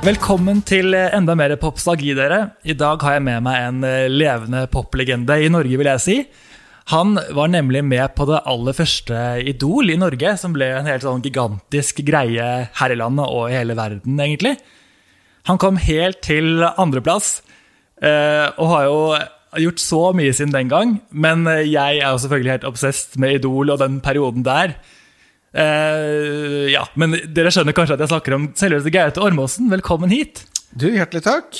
Velkommen til enda mer popstalgi, dere. I dag har jeg med meg en eh, levende poplegende i Norge, vil jeg si. Han var nemlig med på det aller første Idol i Norge, som ble en helt sånn gigantisk greie her i landet og i hele verden, egentlig. Han kom helt til andreplass, eh, og har jo gjort så mye siden den gang. Men jeg er jo selvfølgelig helt obsesst med Idol og den perioden der. Uh, ja, men dere skjønner kanskje at jeg snakker om selveste Gaute Ormåsen. Velkommen hit. Du, hjertelig takk.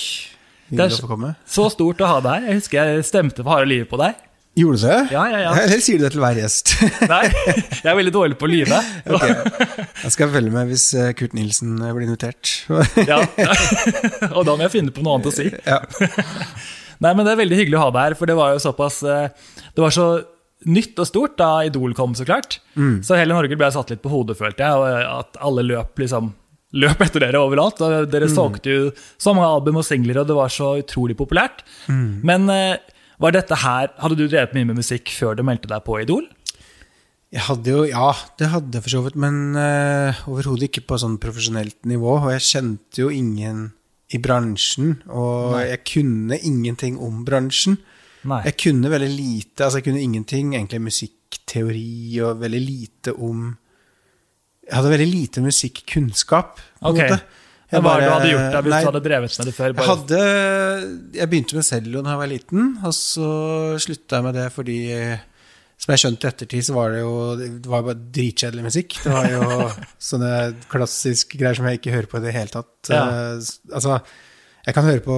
Det er. Så stort å ha deg her. Jeg husker jeg stemte for harde livet på deg. Gjorde du det? Ja, ja, ja. Eller sier du det til hver gjest? Nei, jeg er veldig dårlig på å lyve. okay. Jeg skal følge med hvis eh, Kurt Nilsen eh, blir invitert. ja, Og da må jeg finne på noe annet å si. Ja. Nei, men Det er veldig hyggelig å ha deg her, for det var jo såpass Det var så nytt og stort da Idol kom, så klart. Mm. Så hele Norge ble satt litt på hodet, følte jeg. At alle løp liksom løp etter dere overalt. og Dere mm. solgte jo så mange album og singler, og det var så utrolig populært. Mm. Men eh, var dette her, hadde du drevet mye med musikk før du meldte deg på Idol? Jeg hadde jo, Ja, det hadde jeg for så vidt, men uh, overhodet ikke på sånn profesjonelt nivå. Og jeg kjente jo ingen i bransjen, og Nei. jeg kunne ingenting om bransjen. Nei. Jeg kunne veldig lite, altså jeg kunne ingenting, egentlig musikkteori og veldig lite om Jeg hadde veldig lite musikkunnskap. på okay. måte. Hva du hadde gjort da, hvis nei, du hadde drevet med det før? Jeg, hadde, jeg begynte med cello da jeg var liten, og så slutta jeg med det fordi som jeg skjønte i ettertid, så var det jo det var bare dritkjedelig musikk. Det var jo sånne klassiske greier som jeg ikke hører på i det hele tatt. Ja. Uh, altså, jeg kan høre på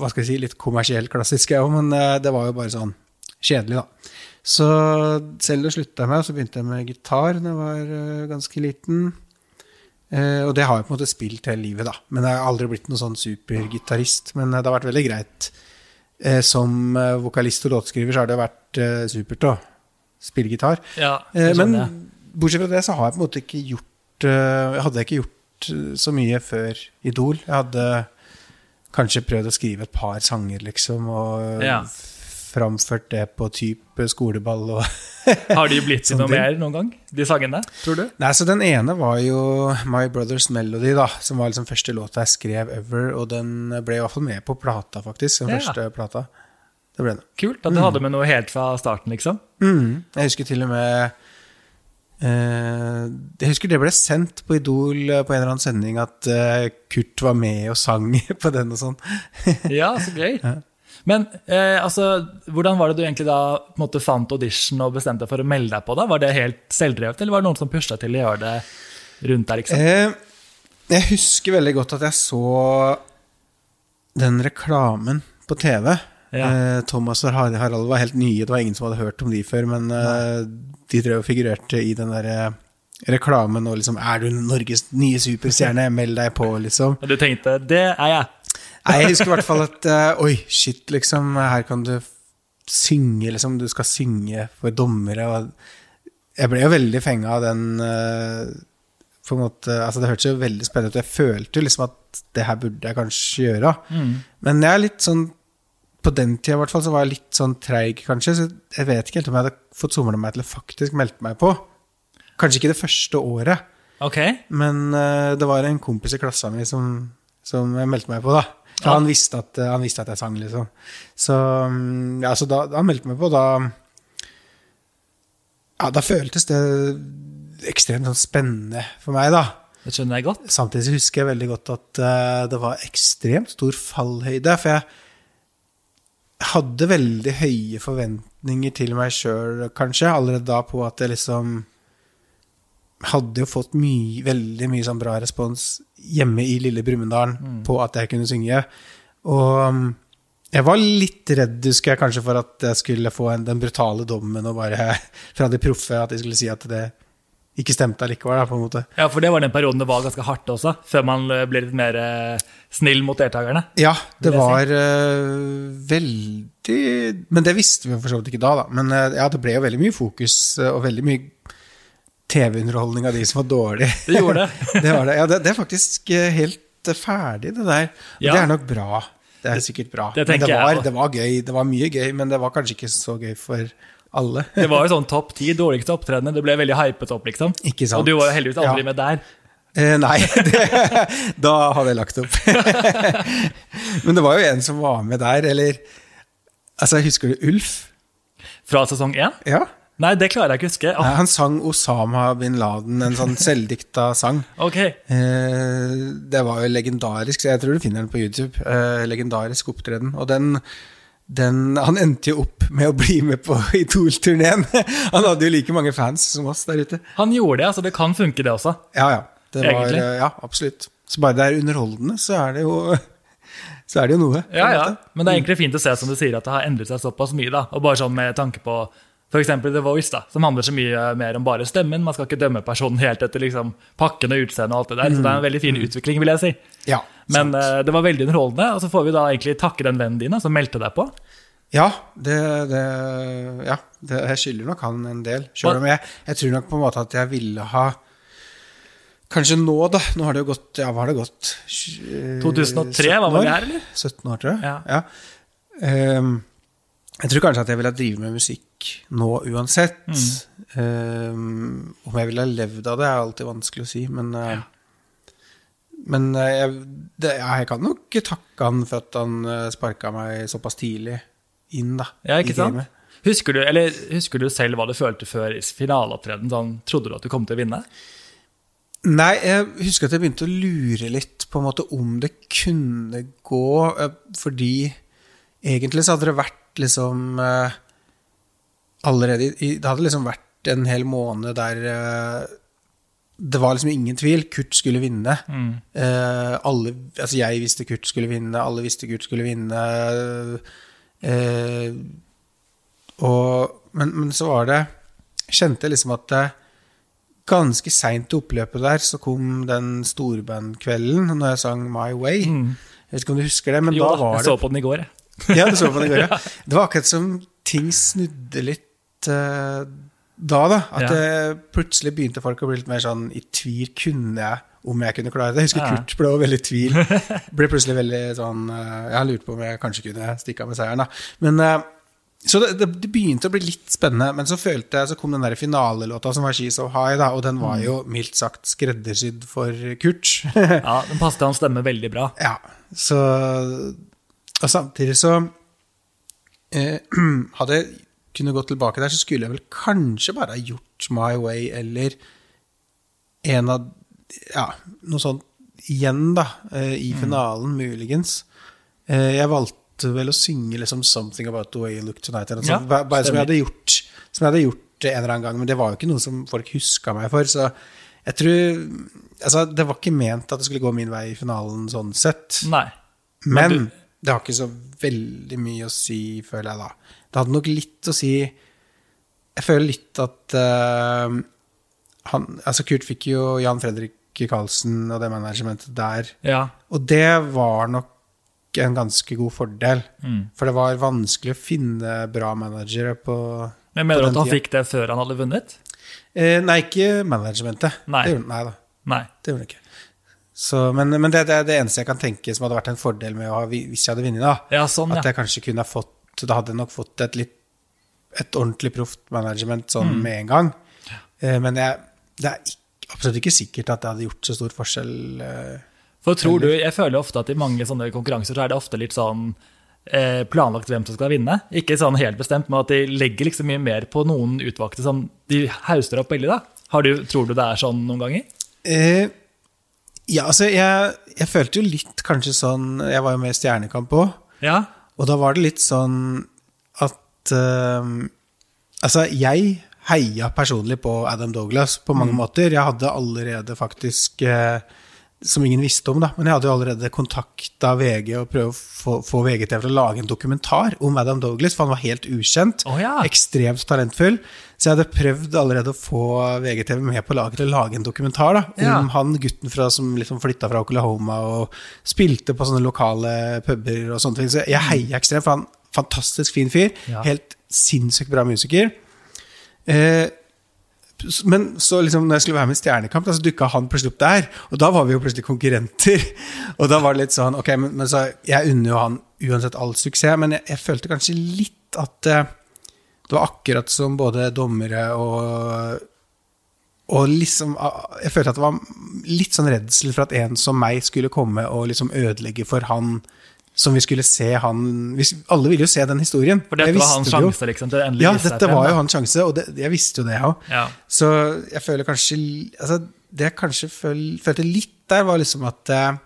hva skal jeg si, litt kommersiell klassisk, jeg òg, men eh, det var jo bare sånn kjedelig, da. Så selv det slutta jeg med, så begynte jeg med gitar da jeg var eh, ganske liten. Eh, og det har jeg på en måte spilt hele livet, da. Men jeg har aldri blitt noen sånn supergitarist. Men det har vært veldig greit. Som vokalist og låtskriver så har det vært supert å spille gitar. Ja, men bortsett fra det så har jeg på en måte ikke gjort Hadde jeg ikke gjort så mye før Idol. Jeg hadde kanskje prøvd å skrive et par sanger, liksom, og ja. Framført det på type skoleball og Har de blitt til noe mer noen gang, de sangene? tror du? Nei, så Den ene var jo My Brothers Melody, da, som var liksom første låta jeg skrev ever. Og den ble i hvert fall med på plata, faktisk. Den ja. første plata. Det ble den. Kult at du mm. hadde med noe helt fra starten, liksom. Mm. Jeg husker til og med Uh, jeg husker det ble sendt på Idol eh, på en eller annen sending at uh, Kurt var med og sang på den og sånn. ja, så gøy. Men eh, altså, hvordan var det du egentlig da på måte, fant audition og bestemte deg for å melde deg på? da? Var det helt selvdrevet, eller var det noen som pusha til å gjøre det rundt der? liksom? Eh, jeg husker veldig godt at jeg så den reklamen på TV. Ja. Eh, Thomas og Harald var helt nye, det var ingen som hadde hørt om de før. Men de drev og figurerte i den derre eh, reklamen og liksom 'Er du Norges nye superstjerne? Meld deg på', liksom. Og du tenkte 'det er jeg'? Nei, jeg husker i hvert fall at uh, Oi, shit, liksom. Her kan du synge, liksom. Du skal synge for dommere. Og jeg ble jo veldig fenga av den uh, på en måte, altså Det hørtes jo veldig spennende ut. Jeg følte jo liksom at det her burde jeg kanskje gjøre. Mm. Men jeg er litt sånn på den tida i hvert fall, så var jeg litt sånn treig, kanskje. Så jeg vet ikke helt om jeg hadde fått somla meg til å faktisk melde meg på. Kanskje ikke det første året, okay. men uh, det var en kompis i klassa mi som, som meldte meg på, da. Ja. Han, visste at, uh, han, visste at, jeg sang, liksom. Så, um, ja, så da, da han meldte meg på, da Ja, da føltes det ekstremt sånn spennende for meg, da. Det skjønner jeg godt. Samtidig husker jeg veldig godt at uh, det var ekstremt stor fallhøyde. For jeg hadde veldig høye forventninger til meg sjøl, kanskje, allerede da på at jeg liksom hadde jo fått mye, veldig mye sånn bra respons hjemme i lille Brumunddal mm. på at jeg kunne synge. Og um, jeg var litt redd, husker jeg, kanskje for at jeg skulle få en, den brutale dommen og bare fra de proffe at de skulle si at det ikke stemte allikevel. på en måte. Ja, For det var den perioden det var ganske hardt også, før man eh, ble litt mer eh, snill mot deltakerne? Ja, det var uh, veldig Men det visste vi for så vidt ikke da, da. Men uh, ja, det ble jo veldig mye fokus og veldig mye TV-underholdning av de som var dårlige. Det gjorde det. det, var det. Ja, det, det er faktisk helt ferdig, det der. Ja. Det er nok bra. Det er sikkert bra. det det var, det var gøy. Det var mye gøy, men det var kanskje ikke så gøy for alle. Det var jo sånn topp ti dårligste opptredener. Det ble veldig hypet opp, liksom. Ikke sant? Og du var jo heldigvis aldri Ja. med der. Eh, nei, det, da hadde jeg lagt opp. Men det var jo en som var med der, eller Altså, husker du Ulf? Fra sesong én? Ja. Nei, det klarer jeg ikke å huske. Ah, Han sang Osama bin Laden, en sånn selvdikta sang. ok. Eh, det var jo legendarisk, så jeg tror du finner den på YouTube. Eh, legendarisk opptreden. Og den, den Han endte jo opp med å bli med på Idol-turneen. Han hadde jo like mange fans som oss der ute. Han gjorde det, altså det kan funke, det også. Ja, ja. Det var, Egentlig. eh, ja, absolutt. Så bare det er underholdende, så er det jo Så er det jo noe. Ja, ja. Men det er egentlig fint å se som du sier, at det har endret seg såpass mye. da. Og bare sånn med tanke på f.eks. The Voice, da, som handler så mye mer om bare stemmen. Man skal ikke dømme personen helt etter liksom, pakken og utseendet og alt det der. Så det er en veldig fin utvikling, vil jeg si. Ja, Men eh, det var veldig underholdende, og så får vi da egentlig takke den vennen din som meldte deg på. Ja, det, det, ja det, jeg skylder nok han en del. Selv om jeg, jeg tror nok på en måte at jeg ville ha Kanskje nå, da. Nå har det jo gått Ja, hva har det gått? Eh, 2003 var vel det her, eller? 17 år, tror jeg. Ja. Ehm, jeg tror kanskje at jeg ville ha drevet med musikk nå uansett. Mm. Um, om jeg ville levd av det, er alltid vanskelig å si, men ja. Men eh, jeg, det, ja, jeg kan nok takke han for at han uh, sparka meg såpass tidlig inn da, Ja, ikke sant? gamet. Husker du, eller, husker du selv hva du følte før i finaleopptreden? Sånn, trodde du at du kom til å vinne? Nei, jeg husker at jeg begynte å lure litt på en måte om det kunne gå, eh, fordi egentlig så hadde det vært liksom eh, Allerede i Det hadde liksom vært en hel måned der uh, det var liksom ingen tvil. Kurt skulle vinne. Eh, alle, altså jeg visste Kurt skulle vinne, alle visste Kurt skulle vinne. Uh, og, men, men så var det Kjente jeg liksom at eh, ganske seint i oppløpet der så kom den storbandkvelden når jeg sang My Way. Jeg vet ikke om du husker det, men Jo da var jeg det så på den i går. jeg. ja, du så på den i går, ja. Det var akkurat som ting snudde litt da, da. At Ja. det plutselig begynte folk å bli litt mer sånn i tvil. Kunne jeg om jeg kunne klare det? Jeg husker Ja. Kurt ble veldig i tvil. Ble plutselig veldig sånn eh, Jeg lurte på om jeg kanskje kunne stikke av med seieren, da. Men eh, så det, det, det begynte å bli litt spennende, men så følte jeg, så kom den der finalelåta som var She's So High, da, og den var jo mildt sagt skreddersydd for Kurt. Ja, Den passet hans stemme veldig bra. Ja, så Og samtidig så eh, Hadde jeg kunnet gå tilbake der, så skulle jeg vel kanskje bare ha gjort My Way eller en av Ja, noe sånt igjen, da, eh, i finalen, muligens. Eh, jeg valgte vel å synge liksom 'Something About The Way You Look Tonight', eller noe sånt, bare bare som jeg hadde gjort Som jeg hadde gjort en eller annen gang, men det var jo ikke noe som folk huska meg for. Så jeg tror Altså, det var ikke ment at det skulle gå min vei i finalen sånn sett. Nei. Men du- det har ikke så veldig mye å si, føler jeg da. Det hadde nok litt å si Jeg føler litt at uh, han Altså, Kurt fikk jo Jan Fredrik Karlsen og det managementet der. Ja. Og det var nok en ganske god fordel. Mm. For det var vanskelig å finne bra managere på Men mener på du at han tiden. fikk det før han hadde vunnet? eh, Nei, ikke managementet. Nei. Det gjorde, nei da. Nei. Det gjorde han ikke. Så, men men det, det er det eneste jeg kan tenke som hadde vært en fordel med å ha, hvis jeg hadde vunnet. Ja, sånn, At ja. jeg kanskje kunne ha fått Da hadde jeg nok fått et litt Et ordentlig proft management sånn Mm. med en gang. Eh, men jeg, det er ikke, absolutt ikke sikkert at det hadde gjort så stor forskjell. eh. For tror du, Jeg føler ofte at i mange sånne konkurranser så er det ofte litt sånn eh, planlagt hvem som skal vinne. Ikke sånn helt bestemt, men at de legger liksom mye mer på noen utvalgte som de hauster opp veldig. da. Har du, tror du det er sånn noen ganger? Eh, ja, altså, jeg, jeg følte jo litt kanskje sånn Jeg var jo med i Stjernekamp òg. Ja. Og da var det litt sånn at uh, Altså, jeg heia personlig på Adam Douglas på mange måter. Jeg hadde allerede faktisk eh, Som ingen visste om, da, men jeg hadde jo allerede kontakta VG og prøvd å få, få VGTV til å lage en dokumentar om Adam Douglas, for han var helt ukjent. Oh, ja. Ekstremt talentfull. Så jeg hadde prøvd allerede å få VGTV med på laget til å lage en dokumentar da, om Ja. han gutten fra, som liksom flytta fra Oklahoma og spilte på sånne lokale puber og sånne ting. Så jeg heia ekstremt, for han fantastisk fin fyr. Ja. Helt sinnssykt bra musiker. Eh, men så liksom, når jeg skulle være med i Stjernekamp, da, så dukka han plutselig opp der. Og da var vi jo plutselig konkurrenter. Og da var det litt sånn Ok, men, men så, jeg unner jo han uansett all suksess, men jeg, jeg følte kanskje litt at eh, det var akkurat som både dommere og og liksom, Jeg følte at det var litt sånn redsel for at en som meg skulle komme og liksom ødelegge for han som vi skulle se han vi, Alle ville jo se den historien. For dette var hans sjanse liksom, til endelig Ja, dette var jo hans sjanse, og det, jeg visste jo det òg. Ja. Så jeg føler kanskje altså, Det jeg kanskje føl, følte litt der, var liksom at eh,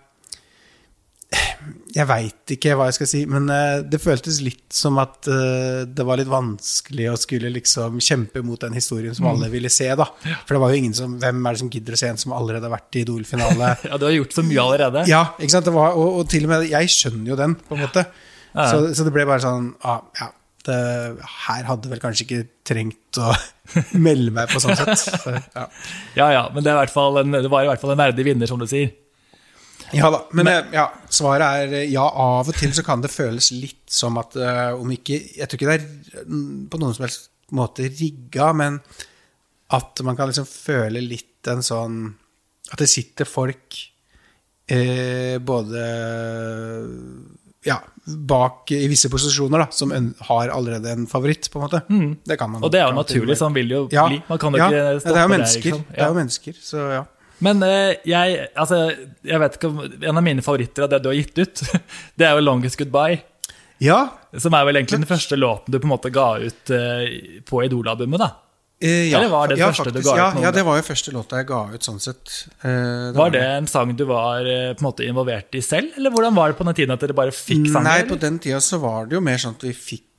Jeg veit ikke hva jeg skal si, men eh, det føltes litt som at eh, det var litt vanskelig å skulle liksom kjempe mot den historien som alle ville se, da. For det var jo ingen som Hvem er det som gidder å se en som allerede har vært i Idol-finale? ja, du har gjort så mye allerede. Ja, ikke sant? Det var, og, og til og med Jeg skjønner jo den, på en måte. Ja. Så, så det ble bare sånn ah, Ja, det, her hadde vel kanskje ikke trengt å melde meg på sånn sett. Så, ja. Ja, ja, men det, er en, det var i hvert fall en verdig vinner, som du sier. Ja da. Men, men ja, svaret er eh, ja. Av og til så kan det føles litt som at uh, om ikke Jeg tror ikke det er mm, på noen som helst måte rigga, men at man kan liksom føle litt en sånn At det sitter folk eh, både ja, bak i visse posisjoner da, som har allerede en favoritt, på en måte. Det kan man. Mm. Og det er jo naturlig, med. sånn vil jo ja, bli. Man kan jo ja, ikke stoppe det er jo mennesker. liksom. Det er jo mennesker, så ja. Men eh, jeg, altså, jeg vet ikke om En av mine favoritter av det du har gitt ut, det er jo 'Longest Goodbye'. Ja, Som er vel egentlig den første låten du på en måte ga ut eh, på Idol-albumet. da. Eh, ja, Eller var det ja, første du faktisk, ga ut ja, noen Ja, det var jo første låta jeg ga ut, sånn sett. Eh, Var det en sang du var på en måte involvert i selv, eller hvordan var det på den tiden at dere bare fikk sanger? Nei, på den tida så var det jo mer sånn at vi fikk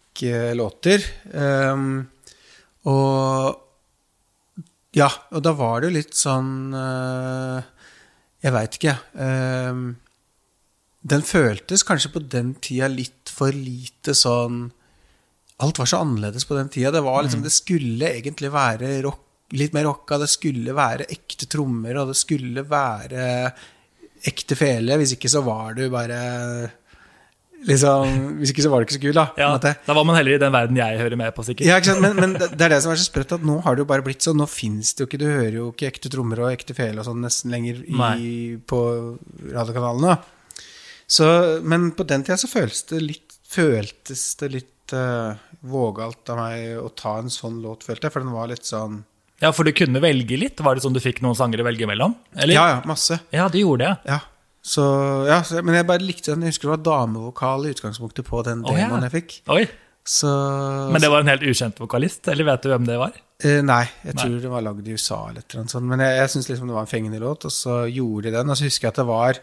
låter. Um, og Ja, og da var det litt sånn eh, Jeg veit ikke. Ehm, den føltes kanskje på den tida litt for lite sånn Alt var så annerledes på den tida. Det, var liksom, Mm. det skulle egentlig være rock, litt mer rocka, det skulle være ekte trommer, og det skulle være ekte fele. Hvis ikke så var du bare liksom, Hvis ikke så var det ikke så kul, da. Ja, da var man heller i den verden jeg hører med på, sikkert. Ja, ikke? Men, men det er det som er så sprøtt, at nå har det jo bare blitt sånn. Nå fins det jo ikke Du hører jo ikke ekte trommer og ekte fele og sånn nesten lenger i, på radiokanalene. Så, men på den tida så føltes det litt, føltes det litt uh, vågalt av meg å ta en sånn låt, følte jeg. For den var litt sånn Ja, For du kunne velge litt? Var det sånn du fikk noen sanger å velge mellom? Eller? Ja, ja, masse. Ja, du gjorde det. Ja. Så, ja, så, men jeg bare likte den. Jeg husker det var damevokal i utgangspunktet på den Å, ja. jeg fikk. Oi, Så Men det var en helt ukjent vokalist? Eller vet du hvem det var? Eh, nei, jeg Nei. tror det var lagd i USA eller noe sånt. Men jeg, jeg syns liksom det var en fengende låt, og så gjorde de den. Og så husker jeg at det var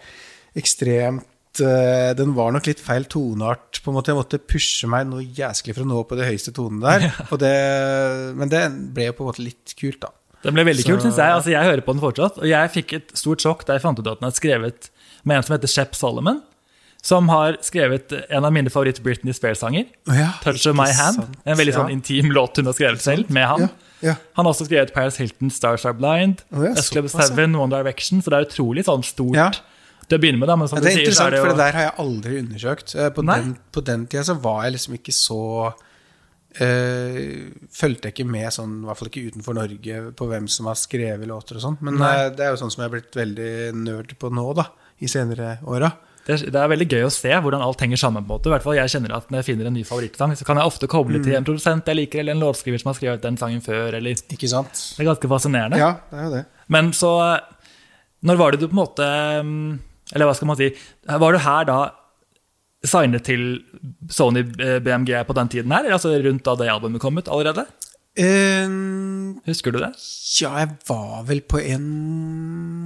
ekstremt eh, Den var nok litt feil toneart. på en måte Jeg måtte pushe meg noe jæsklig for å nå på de høyeste tonene der. Og det, men det ble jo på en måte litt kult, da. Den ble veldig Så- kult, syns jeg. Altså, jeg hører på den fortsatt. Og jeg fikk et stort sjokk da jeg fant ut at den er skrevet med en som heter Shep Solomon. Som har skrevet en av mine favoritt Britney Spears-sanger. Oh, ja, 'Touch of My Hand'. sant. En veldig sånn Ja. intim låt hun har skrevet selv, med han. Ja. Han har også skrevet Paris Hilton, Stars Are Blind, oh, S Club Seven, ja. 7, One Direction. Så det er utrolig sånn stort til å begynne med. Da, men som det er sier, interessant, er det jo for det der har jeg aldri undersøkt. Eh, På Nei. den, på den tida så var jeg liksom ikke så eh, Fulgte jeg ikke med, sånn, i hvert fall ikke utenfor Norge, på hvem som har skrevet låter og sånn. Men eh, det er jo sånn som jeg er blitt veldig nerd på nå, da. I senere åra. det, det er veldig gøy å se hvordan alt henger sammen. på. I hvert fall jeg kjenner at Når jeg finner en ny favorittsang, så kan jeg ofte koble Mm. til en produsent jeg liker, eller en låtskriver som har skrevet den sangen før. eller Det Ikke sant? er ganske fascinerende. Ja, det er jo det. Men så Når var det du på en måte mm, Eller hva skal man si Var du her da signet til Sony eh, BMG på den tiden her? Altså rundt da det albumet kom ut allerede? Eh, Husker du det? ja, jeg var vel på en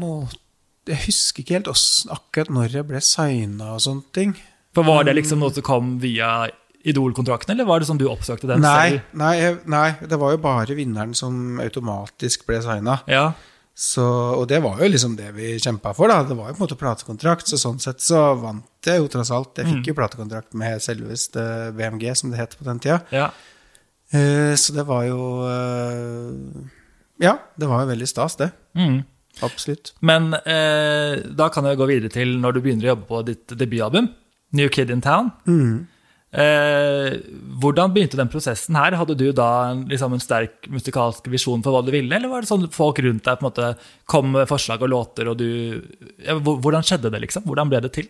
måte Jeg husker ikke helt akkurat når jeg ble signa og sånne ting. For Var det liksom noe som kom via Idol-kontrakten, eller var det sånn du oppsøkte den Nei, selv? nei, nei, det var jo bare vinneren som automatisk ble signa. Ja, Så, og det var jo liksom det vi kjempa for, da. Det var jo på en måte platekontrakt, så sånn sett så vant jeg jo tross alt. Jeg fikk jo platekontrakt med selveste BMG, som det het på den tida. ja. Eh, så det var jo eh, Ja, det var jo veldig stas, det. Mm. Absolutt. Men eh, da kan jeg gå videre til når du begynner å jobbe på ditt debutalbum, New Kid in Town. Mm. Eh, hvordan begynte den prosessen her? Hadde du da en, liksom en sterk musikalsk visjon for hva du ville, eller var det sånn folk rundt deg på en måte kom med forslag og låter, og du ja, Hvordan skjedde det, liksom? Hvordan ble det til?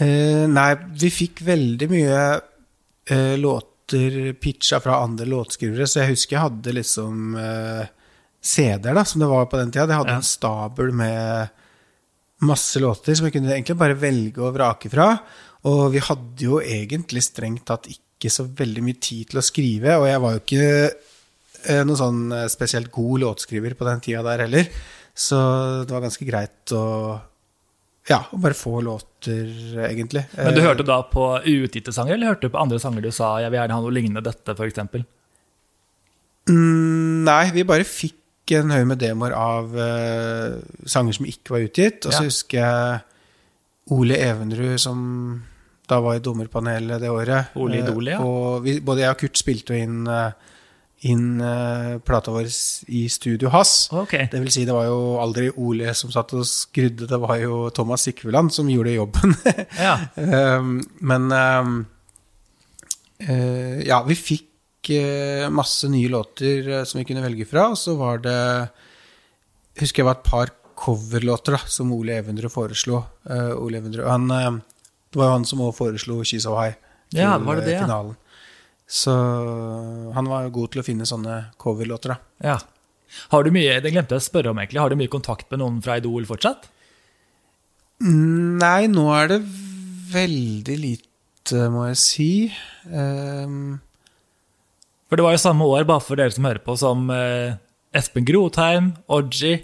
Eh, nei, vi fikk veldig mye eh, låter pitcha fra andre låtskrivere, så jeg husker jeg hadde liksom eh, CD-er, da, som det var på den tida. Jeg hadde Ja. en stabel med masse låter som jeg kunne egentlig bare velge og vrake fra. Og vi hadde jo egentlig strengt tatt ikke så veldig mye tid til å skrive, og jeg var jo ikke eh, noen sånn eh, spesielt god låtskriver på den tida der heller. Så det var ganske greit å ja, bare få låter, egentlig. Men du Eh, hørte da på uutgitte sanger, eller hørte du på andre sanger du sa 'jeg vil gjerne ha noe lignende dette', f.eks.? Mm, nei, vi bare fikk en haug med demoer av uh, sanger som ikke var utgitt. Og så Ja. husker jeg Ole Evenrud, som da var i dommerpanelet det året. Ole Eh, Idol, ja. Og vi, både jeg og Kurt spilte inn, eh, inn eh, plata vår i studio hans. Okay. Det vil si, det var jo aldri Ole som satt og skrudde, det var jo Thomas Sikveland som gjorde jobben. Ja. Um, men um, eh, ja, vi fikk masse nye låter som vi kunne velge fra, og så var det Husker jeg var et par coverlåter da, som Ole Evendrud foreslo. Ole og han, det var jo han som også foreslo She's So High til Ja, det det, eh, finalen. Så han var jo god til å finne sånne coverlåter, da. ja. Har du mye, det glemte jeg å spørre om egentlig, har du mye kontakt med noen fra Idol fortsatt? Nei, nå er det veldig lite, må jeg si. Um, For det var jo samme år, bare for dere som hører på, som eh, Espen Grotheim, Oji,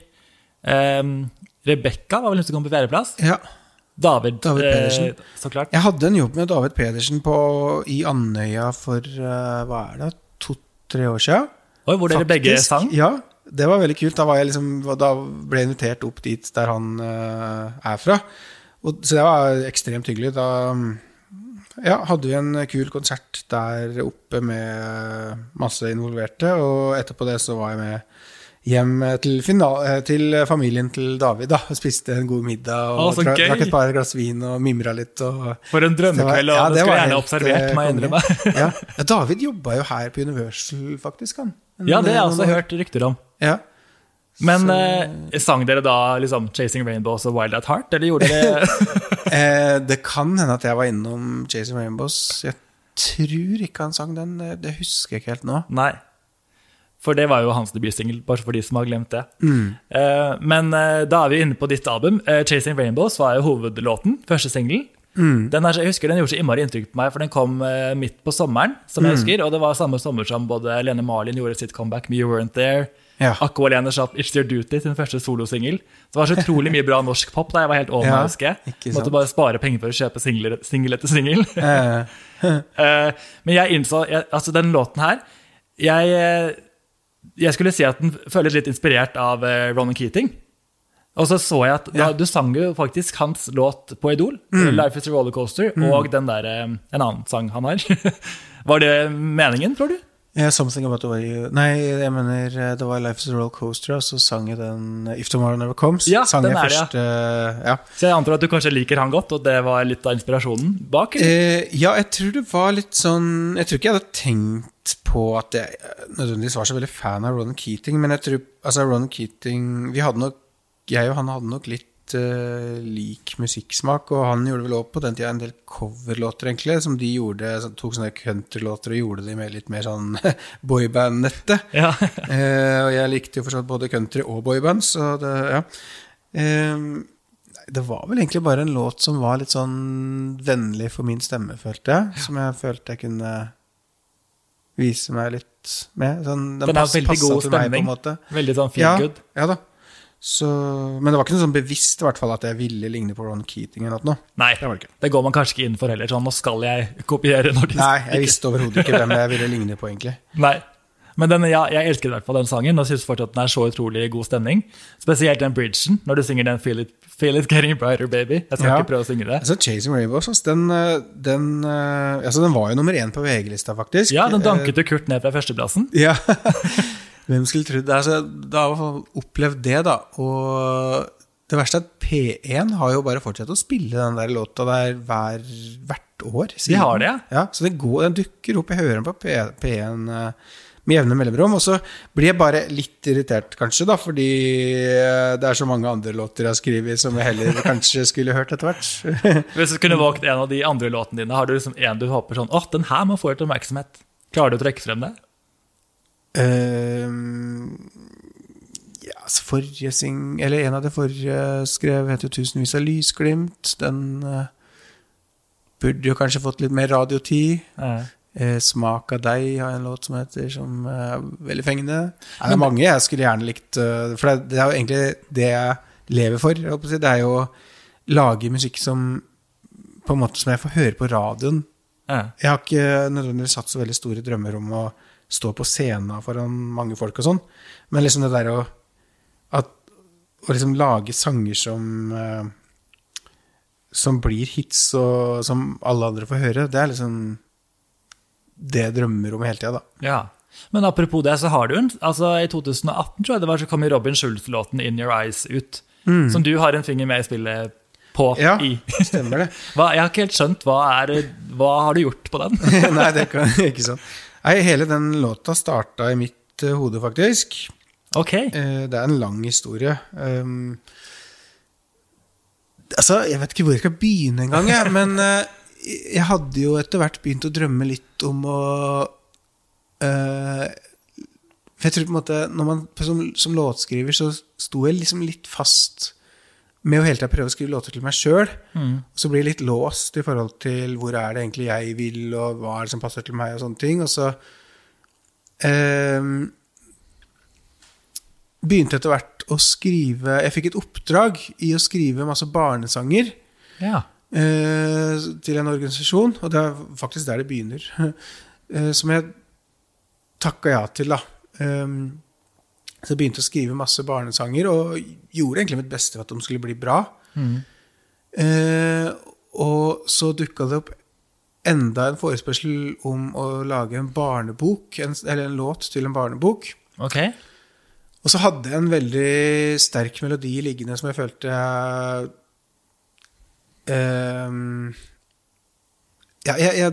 um, Rebekka var vel hun som kom på fjerdeplass? ja. David, David eh, Pedersen. så klart. Jeg hadde en jobb med David Pedersen på, i Andøya for uh, hva er det, to-tre år siden. Oi, hvor dere begge sang? Ja, det var veldig kult. Da, var liksom, da ble jeg invitert opp dit der han uh, er fra. Og, så det var ekstremt hyggelig. Da mm, ja, hadde vi en kul konsert der oppe med masse involverte, og etterpå det så var jeg med hjem til, final, eh, til familien til David da, og spiste en god middag og ah, drakk et par glass vin og mimra litt. Og, For en drømmekveld, og Ja, det skulle jeg gjerne helt, observert, meg. innrømme. ja. ja, David jobba jo her på Universal, faktisk. han. En- Ja, det har jeg også hørt rykter om. Ja. Men Så- eh, sang dere da liksom 'Chasing Rainbows' og 'Wild at Heart', eller gjorde dere Eh, det kan hende at jeg var innom 'Chasing Rainbows. Jeg tror ikke han sang den. eh, Det husker jeg ikke helt nå. Nei. For det var jo hans debutsingel, bare for de som har glemt det. Mm. Eh, men eh, da er vi inne på ditt album. Eh, 'Chasing Rainbows' var jo hovedlåten, første single. Mm. Den er, jeg husker den gjorde så innmari inntrykk på meg, for den kom midt på sommeren. som jeg Mm. husker, Og det var samme sommer som både Lene Marlin gjorde sitt comeback, Me You Weren't There. Ja. Akko Lene slapp 'It's Your Duty', sin første solosingel. Det var så utrolig mye bra norsk pop da jeg var helt over meg, husker jeg. Måtte bare spare penger for å kjøpe singel etter singel. Men jeg innså jeg, Altså, den låten her jeg, jeg skulle si at den føles litt inspirert av eh, Ronan Keating. Og så så jeg at da, du sang jo faktisk hans låt på Idol, Mm. 'Life Is A Rollercoaster', og den der, eh, en annen sang han har. Var det meningen, tror du? Something About The Way Nei, jeg mener eh, det var Life Is A Roll Coaster, og så sang jeg den eh, If Tomorrow Never Comes. Ja, sang den jeg er det, ja. først, eh, ja. Så jeg antar at du kanskje liker han godt, og det var litt av inspirasjonen bak? Eh, ja, jeg tror det var litt sånn Jeg tror ikke jeg hadde tenkt på at jeg nødvendigvis var så veldig fan av Ronan Keating, men jeg tror altså Ronan Keating Vi hadde nok Jeg og han hadde nok litt eh, lik musikksmak, og han gjorde vel også på den tida en del coverlåter, egentlig, som de gjorde, så tok sånne countrylåter og gjorde de med litt mer sånn boyband-nette. Ja. uh, og jeg likte jo fortsatt både country og boyband, så det, ja. Uh, det var vel egentlig bare en låt som var litt sånn vennlig for min stemme, følte jeg. Som jeg følte jeg kunne vise meg litt med. Sånn, den Den har pass- veldig god stemning. meg. Veldig sånn feel Ja, good. ja da. Så, men det var ikke noe sånn bevisst i hvert fall at jeg ville ligne på Ron Keating. eller noe. Nei, Det var det ikke. det går man kanskje ikke inn for heller. Sånn, nå skal jeg kopiere når de Nei, jeg visste overhodet ikke hvem jeg ville ligne på, egentlig. Nei. Men den, ja, jeg elsker i hvert fall den sangen og syns fortsatt den er så utrolig god stemning. Spesielt den bridgen, når du synger den 'Feel It, feel it Getting Brighter, Baby'. Jeg skal Ja. ikke prøve å synge det. Altså, Chasing Rainbows, den, eh, den, eh, altså, den var jo nummer én på VG-lista, faktisk. Ja, den Eh, danket jo Kurt ned fra førsteplassen. Ja. Hvem skulle trodd det? Altså, da har man opplevd det, da. Og det verste er at P1 har jo bare fortsatt å spille den der låta der hver, hvert år. De har det, ja? så den, går, den dukker opp. Jeg hører den på P, P1 eh, med jevne mellomrom. Og så blir jeg bare litt irritert, kanskje, da, fordi eh, det er så mange andre låter jeg har skrevet som jeg heller kanskje skulle hørt etter hvert. Hvis du kunne valgt en av de andre låtene dine, har du liksom en du håper sånn åh, den her må få litt oppmerksomhet? Klarer du å trekke frem det? Um, ja, altså forrige sing... Eller en av de forrige skrev heter 'Tusenvis av lysglimt'. Den uh, burde jo kanskje fått litt mer radiotid. Eh. Eh, 'Smak av deg' har en låt som heter som er veldig fengende. Ja, det er mange jeg skulle gjerne likt uh, For det, det, er jo egentlig det jeg lever for. Jeg si. Det er jo å lage musikk som på en måte som jeg får høre på radioen. Ja. Jeg har ikke nødvendigvis hatt så veldig store drømmer om å stå på scenen foran mange folk og sånn. Men liksom det der å, at, å liksom lage sanger som uh, Som blir hits, og som alle andre får høre, det er liksom det jeg drømmer om hele tida, da. Ja. Men apropos det, så har du en altså I 2018 tror jeg det var, så kom Robin Schultz-låten 'In Your Eyes' ut. Mm. Som du har en finger med i spillet på. Ja, i. stemmer det. Hva, jeg har ikke helt skjønt. Hva, er, hva har du gjort på den? Nei, det kan ikke sånn. Nei, hele den låta starta i mitt uh, hode, faktisk. Ok. Uh, det er en lang historie. Um, altså, jeg vet ikke hvor jeg skal begynne engang, jeg. Men uh, jeg hadde jo etter hvert begynt å drømme litt om å For jeg tror på en måte når man, som, som låtskriver så sto jeg liksom litt fast med å hele tida prøve å skrive låter til meg sjøl. Mm. Så blir jeg litt låst i forhold til hvor er det egentlig jeg vil, og hva er det som passer til meg, og sånne ting. Og så eh, begynte etter hvert å skrive Jeg fikk et oppdrag i å skrive masse barnesanger Ja. eh, til en organisasjon, og det er faktisk der det begynner. Eh, som jeg takka ja til, da. Um, så jeg begynte å skrive masse barnesanger, og gjorde egentlig mitt beste for at de skulle bli bra. Mm. Eh, og så dukka det opp enda en forespørsel om å lage en barnebok, en, eller en låt til en barnebok. Ok. Og så hadde jeg en veldig sterk melodi liggende som jeg følte jeg ehm, ja, jeg, jeg,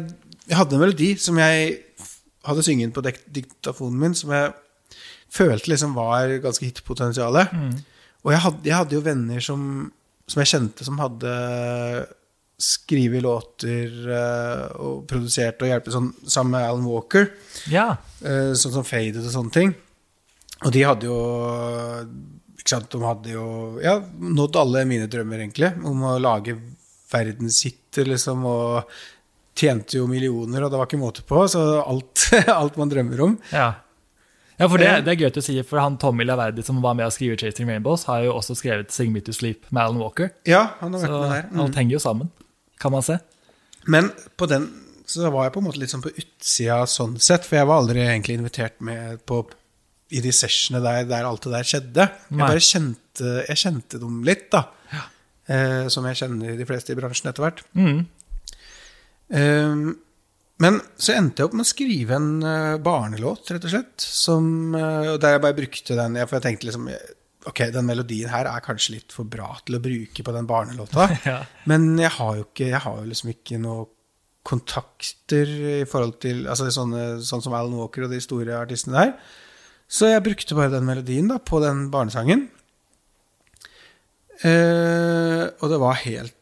jeg hadde en melodi som jeg hadde synget på diktafonen min, som jeg følte liksom var ganske hitpotensialet. Mm. Og jeg hadde, jeg hadde jo venner som, som jeg kjente, som hadde skrevet låter eh, og produsert og hjulpet sånn, sammen med Alan Walker. Ja. eh, sånn som Faded og sånne ting. Og de hadde jo ikke sant, De hadde jo ja, nådd alle mine drømmer, egentlig, om å lage verdenshitter, liksom, og tjente jo millioner, og det var ikke måte på. Så alt, alt man drømmer om. Ja. Ja, for det, Eh. det er gøy å si, for han Tommy Laverdi som var med å skrive 'Chasing Rainbows', har jo også skrevet 'Sing Me To Sleep' med Alan Walker. Ja, han har vært Så med der. Mm. alt henger jo sammen, kan man se. Men på den så var jeg på en måte litt sånn på utsida sånn sett, for jeg var aldri egentlig invitert med på i de sessionene der, der alt det der skjedde. Jeg bare kjente, jeg kjente dem litt, da. Eh, som jeg kjenner de fleste i bransjen etter hvert. Mm. Eh, men så endte jeg opp med å skrive en eh, barnelåt, rett og slett. Som, eh, der jeg bare brukte den For jeg tenkte liksom Ok, den melodien her er kanskje litt for bra til å bruke på den barnelåta. Ja. Men jeg har jo ikke Jeg har jo liksom ikke noe kontakter i forhold til altså sånne, Sånn som Alan Walker og de store artistene der. Så jeg brukte bare den melodien da på den barnesangen. Eh, og det var helt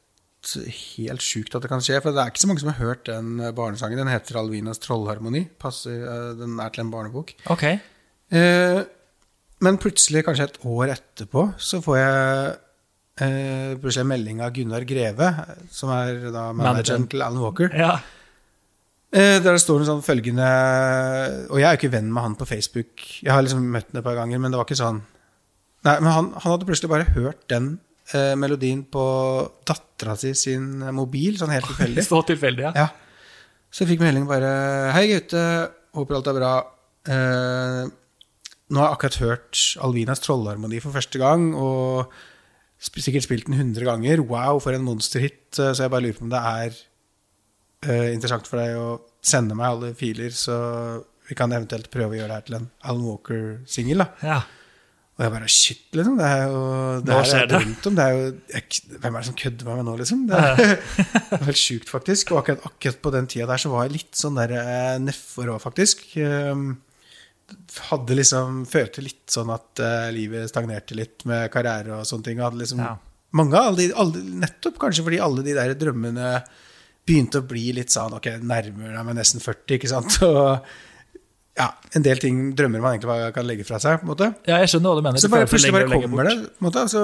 Helt sjukt at det kan skje. For det er ikke så mange som har hørt den barnesangen. Den heter Alvinas trollharmoni. Passer, eh, den er til en barnebok. Ok. Eh, men plutselig, kanskje et år etterpå, så får jeg eh, plutselig en melding av Gunnar Greve, som er da manageren til Alan Walker. Ja. Eh, der det står det sånn følgende Og jeg er jo ikke venn med han på Facebook. Jeg har liksom møtt ham et par ganger, men det var ikke sånn Nei, men han, han hadde plutselig bare hørt den eh, melodien på dattera si sin mobil, sånn helt tilfeldig. Så tilfeldig, ja. Ja. Så jeg fikk melding bare Hei, gutte. Håper alt er bra. Eh, nå har jeg akkurat hørt Alvinas trollharmoni for første gang, og sikkert spilt den 100 ganger. Wow, for en monsterhit. Eh, Så jeg bare lurer på om det er eh, interessant for deg å sende meg alle filer, så vi kan eventuelt prøve å gjøre det her til en Alan Walker-singel. ja. Og jeg bare Shit, liksom. Det er jo det Nå her er det. rundt om. Det er jo, jeg, hvem er det som kødder med meg nå, liksom? Det er, det er helt sjukt, faktisk. Og akkurat, akkurat på den tida der så var jeg litt sånn der eh, nedfor òg, faktisk. Um, hadde liksom Følte litt sånn at uh, livet stagnerte litt med karriere og sånne ting. og Hadde liksom Ja. mange av alle, de- alle Nettopp kanskje fordi alle de der drømmene begynte å bli litt sånn Ok, nærmer deg meg nesten 40, ikke sant? Og ja, en del ting drømmer man egentlig bare kan legge fra seg, på en måte. Ja, jeg skjønner hva du mener. Så bare plutselig bare kommer det, på en måte. Så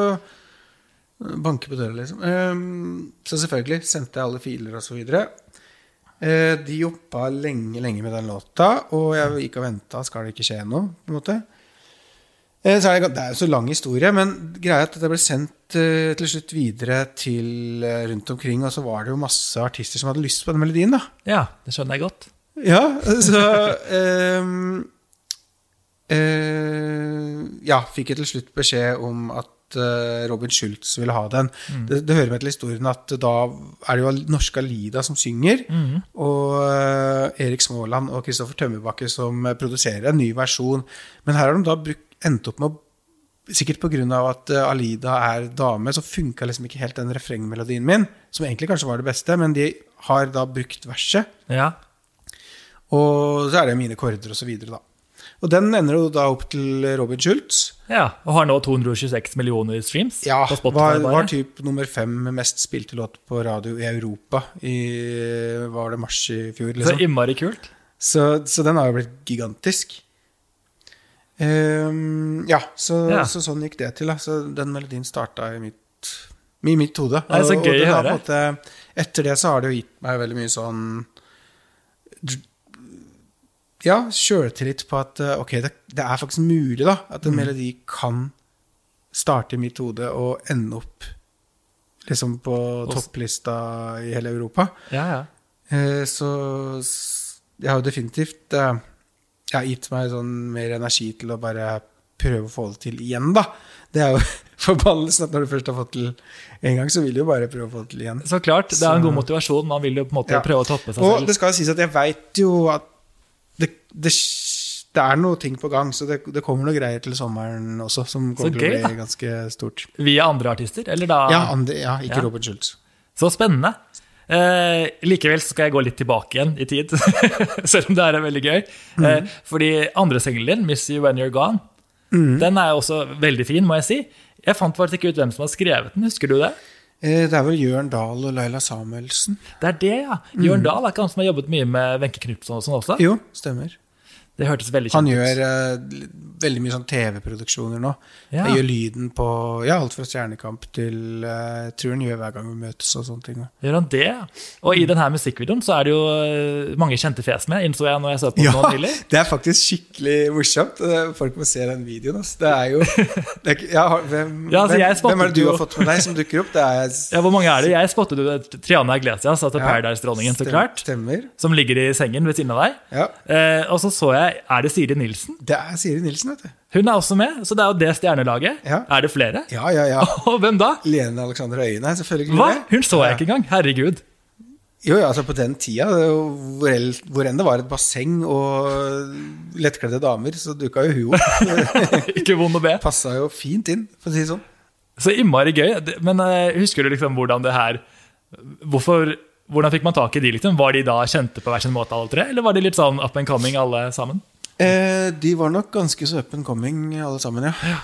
banker på døra, liksom. Ehm, så selvfølgelig sendte jeg alle filer og så videre. Eh, de jobba lenge, lenge med den låta, og jeg gikk og venta. Skal det ikke skje noe? på en måte? Eh, så er det, det er jo så lang historie, men greia er at det ble sendt eh, til slutt videre til eh, rundt omkring, og så var det jo masse artister som hadde lyst på den melodien, da. Ja, det skjønner jeg godt. Ja, så um, uh, Ja, fikk jeg til slutt beskjed om at eh, Robin Schultz ville ha den. Det, det hører med til historien at da er det jo norske Alida som synger, og eh, Erik Småland og Kristoffer Tømmerbakke som produserer en ny versjon. Men her har de da brukt, endt opp med å Sikkert pga. at Alida er dame, så funka liksom ikke helt den refrengmelodien min, som egentlig kanskje var det beste, men de har da brukt verset. Ja. Og så er det mine korder da. Og den ender jo da opp til Robin Schultz. ja. Og har nå 226 millioner streams Ja, på Spotify. var, var typ nummer fem mest spilte låt på radio i Europa i var det mars i fjor. Liksom. Så innmari kult. Så, så den har jo blitt gigantisk. Um, ja, så, Ja. så sånn gikk det til. Da. Så den melodien starta i mitt, i mitt hode. Det er så gøy å høre. måte- etter det så har det jo gitt meg veldig mye sånn Ja, sjøltillit på at eh, ok, det, det er faktisk mulig, da. At en Mm. melodi kan starte i mitt hode og ende opp liksom på Også. topplista i hele Europa. Ja, ja. Eh, Så jeg har jo definitivt eh, Jeg har gitt meg sånn mer energi til å bare prøve å få det til igjen, da. Det er jo forbannelsen at når du først har fått til en gang, så vil du jo bare prøve å få det til igjen. Så klart, det er en god motivasjon. Man vil jo på en måte Ja. prøve å toppe seg Og selv. det skal sies at jeg veit jo at det, det, er noe ting på gang, så det, det kommer noe greier til sommeren også, som kommer til å bli ganske stort. Via andre artister? Eller da Ja, andre, ja ikke Ja. Robert Schultz. Så spennende. Eh, likevel så skal jeg gå litt tilbake igjen i tid, selv om det her er veldig gøy. Mhm. Eh, fordi andre singelen din, 'Miss You When You're Gone', Mhm. den er også veldig fin, må jeg si. Jeg fant faktisk ikke ut hvem som har skrevet den, husker du det? Eh, Det er vel Jørn Dahl og Laila Samuelsen? Det er det, ja. Jørn Dahl er ikke han som har jobbet mye med Wenche Knutson og sånn også? Jo, stemmer. Det hørtes veldig kjent ut. ut. gjør uh, veldig mye sånn TV-produksjoner nå. Ja. Jeg gjør lyden på ja, alt fra Stjernekamp til uh, tror han gjør hver gang vi møtes og sånne ting. Gjør han det? Og i denne musikkvideoen så er det jo uh, mange kjente fjes med, innså jeg når jeg så på den Ja, nå nylig. det er faktisk skikkelig morsomt. Folk må se den videoen. Altså. Det er jo det er, ja, hvem, Ja, altså, hvem, hvem er det du har fått med deg som dukker opp? Det er Ja, Hvor mange er det? Jeg spottet jo Triana Iglesias, altså Paradise-dronningen, så klart. Stemmer. Som ligger i sengen ved siden av deg. Ja. Og så så jeg Er det Siri Nilsen? Det er Siri Nilsen, vet du. Hun er også med, så det er jo det stjernelaget. Ja. Er det flere? Ja, ja, ja. Og hvem da? Lene Alexandra er selvfølgelig Hva? Hun så jeg ikke engang. Herregud. Jo, ja, altså på den tida, hvor, el- hvor enn det var et basseng og lettkledde damer, så dukka jo hun opp. ikke vond å be. Passa jo fint inn, for å si det sånn. Så innmari gøy. Men uh, husker du liksom hvordan det her Hvorfor hvordan fikk man tak i de? liksom? Var de da kjente på hver sin måte, alle tre? Eller var de litt sånn up and coming, alle sammen? Eh, de var nok ganske så up and coming, alle sammen, ja.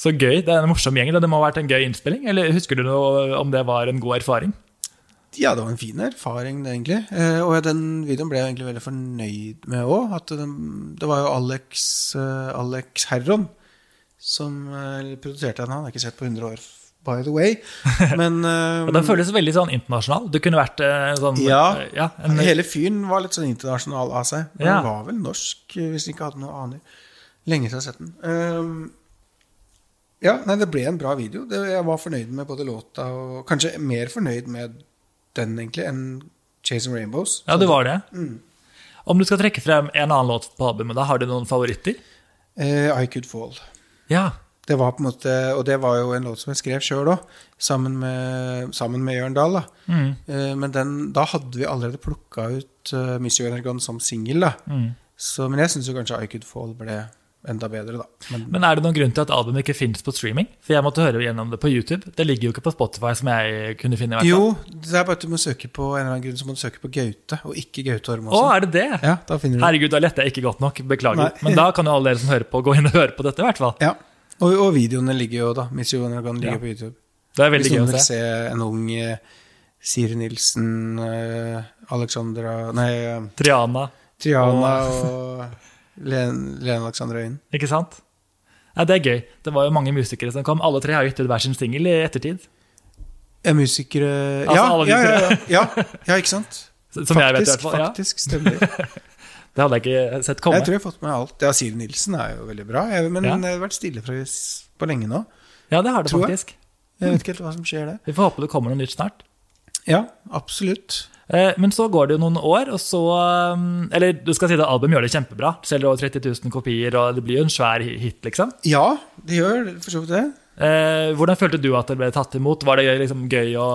Så gøy. Det er en morsom gjeng. Det må ha vært en gøy innspilling? Eller husker du noe om det var en god erfaring? Ja, det var en fin erfaring, det, egentlig. Eh, og den videoen ble jeg egentlig veldig fornøyd med òg. Det var jo Alex, eh, Alex Herron som eh, produserte den. Han har jeg ikke sett på 100 år, by the way. Men um, Den føles veldig sånn internasjonal. Du kunne vært eh, sånn Ja. eh, ja en, hele fyren var litt sånn internasjonal av seg. Men Ja. han var vel norsk, hvis han ikke hadde noe aner. Lenge siden jeg har sett den. Um, ja, nei, det ble en bra video. Det, jeg var fornøyd med både låta og Kanskje mer fornøyd med den, egentlig, enn Chasing Rainbows. Ja, det var det. Mm. Om du skal trekke frem en annen låt på albumet, da har du noen favoritter? Uh, I Could Fall. Ja. Det var på en måte, og det var jo en låt som jeg skrev sjøl òg, sammen med, sammen med Jørn Dahl. Da. Mm. Uh, men den, da hadde vi allerede plukka ut uh, Miss You Energon som singel. Mm. Så, men jeg syns kanskje I Could Fall ble enda bedre, da. Men, Men er det noen grunn til at albumet ikke finnes på streaming? For jeg måtte høre gjennom det på YouTube. Det ligger jo ikke på Spotify, som jeg kunne finne. i jo, det er bare at du må søke på en eller annen grunn så må du søke på Gaute, og ikke Gaute Orm Å, er det det? Ja, da du. Herregud, da lette jeg ikke godt nok. Beklager. Nei. Men da kan jo alle dere som hører på, gå inn og høre på dette, i hvert fall. Ja. Og, og videoene ligger jo da. Miss You Wanna Gone ligger Ja. på YouTube. Det er veldig gøy å vil se. se en ung eh, Siri Nilsen, eh, Alexandra Nei, eh, Triana, Triana og og Lene Alexandra Øyen. ikke sant? Ja, det er gøy. Det var jo mange musikere som kom. Alle tre har gitt ut hver sin singel i ettertid. Er musikere Altså, ja, ja, ja, ja, ikke sant? Som jeg vet, i hvert Faktisk, fall. Faktisk stemmer. det hadde jeg ikke sett komme. Jeg tror jeg har fått med alt. Ja, Siri Nilsen er jo veldig bra, jeg, men Ja. det har vært stille fra på lenge nå. Ja, det har det Tror jeg. faktisk. Jeg vet ikke helt hva som skjer der. Vi får håpe det kommer noe nytt snart. Ja, absolutt. Eh, Men så går det jo noen år, og så um, Eller du skal si det, album gjør det kjempebra. Selger over 30 000 kopier, og det blir jo en svær hit, liksom. Ja, det gjør for så vidt det. Eh, hvordan følte du at det ble tatt imot? Var det liksom, gøy å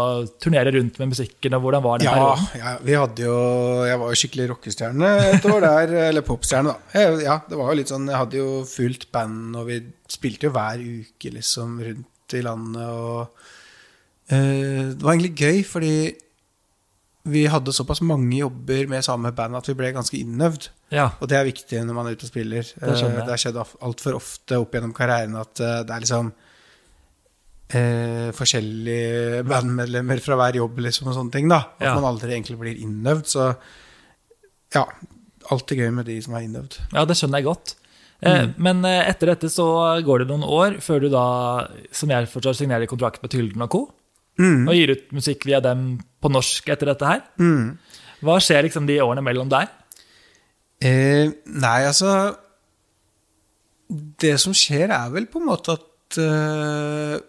turnere rundt med musikken? og hvordan var det Ja, perioden? ja, vi hadde jo Jeg var jo skikkelig rockestjerne et år der. Eller popstjerne, da. Jeg, ja, det var jo litt sånn Jeg hadde jo fullt band, og vi spilte jo hver uke liksom rundt i landet, og eh, Det var egentlig gøy, fordi vi hadde såpass mange jobber med samme band at vi ble ganske innøvd. Ja. Og det er viktig når man er ute og spiller. Det. Eh, Det har skjedd altfor ofte opp gjennom karrieren at eh, det er liksom eh, forskjellige bandmedlemmer fra hver jobb liksom, og sånne ting. da At Ja. man aldri egentlig blir innøvd. Så ja, alltid gøy med de som er innøvd. ja, det skjønner jeg godt. Mm. Men eh, etter dette så går det noen år før du da, som jeg forstår, signerer kontrakt med Tylden og co. Mm. Og gir ut musikk via dem på norsk etter dette her. Mm. Hva skjer liksom de årene mellom der? Eh, nei, altså Det som skjer, er vel på en måte at eh,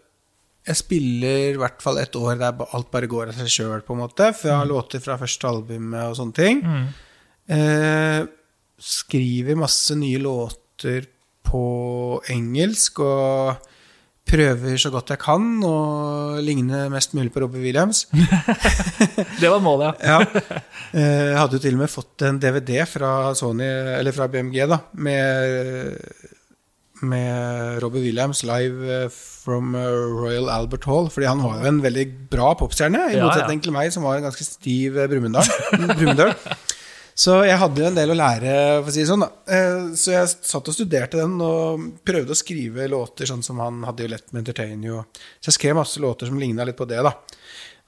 jeg spiller i hvert fall et år der alt bare går av seg sjøl, på en måte. For jeg har låter fra første albumet og sånne ting. Mm. Eh, skriver masse nye låter på engelsk og prøver så godt jeg kan å ligne mest mulig på Robbie Williams. Det var målet, ja. Ja. Eh, hadde jo til og med fått en DVD fra Sony, eller fra BMG, da, med, med Robbie Williams live eh, from eh, Royal Albert Hall. Fordi han var jo en veldig bra popstjerne, i Ja, ja. motsetning til meg, som var en ganske stiv eh. Brumunddal. Så jeg hadde jo en del å lære, for å si det sånn. da. Så jeg satt og studerte den og prøvde å skrive låter sånn som han hadde jo lett med Entertain. You. Så jeg skrev masse låter som ligna litt på det, da.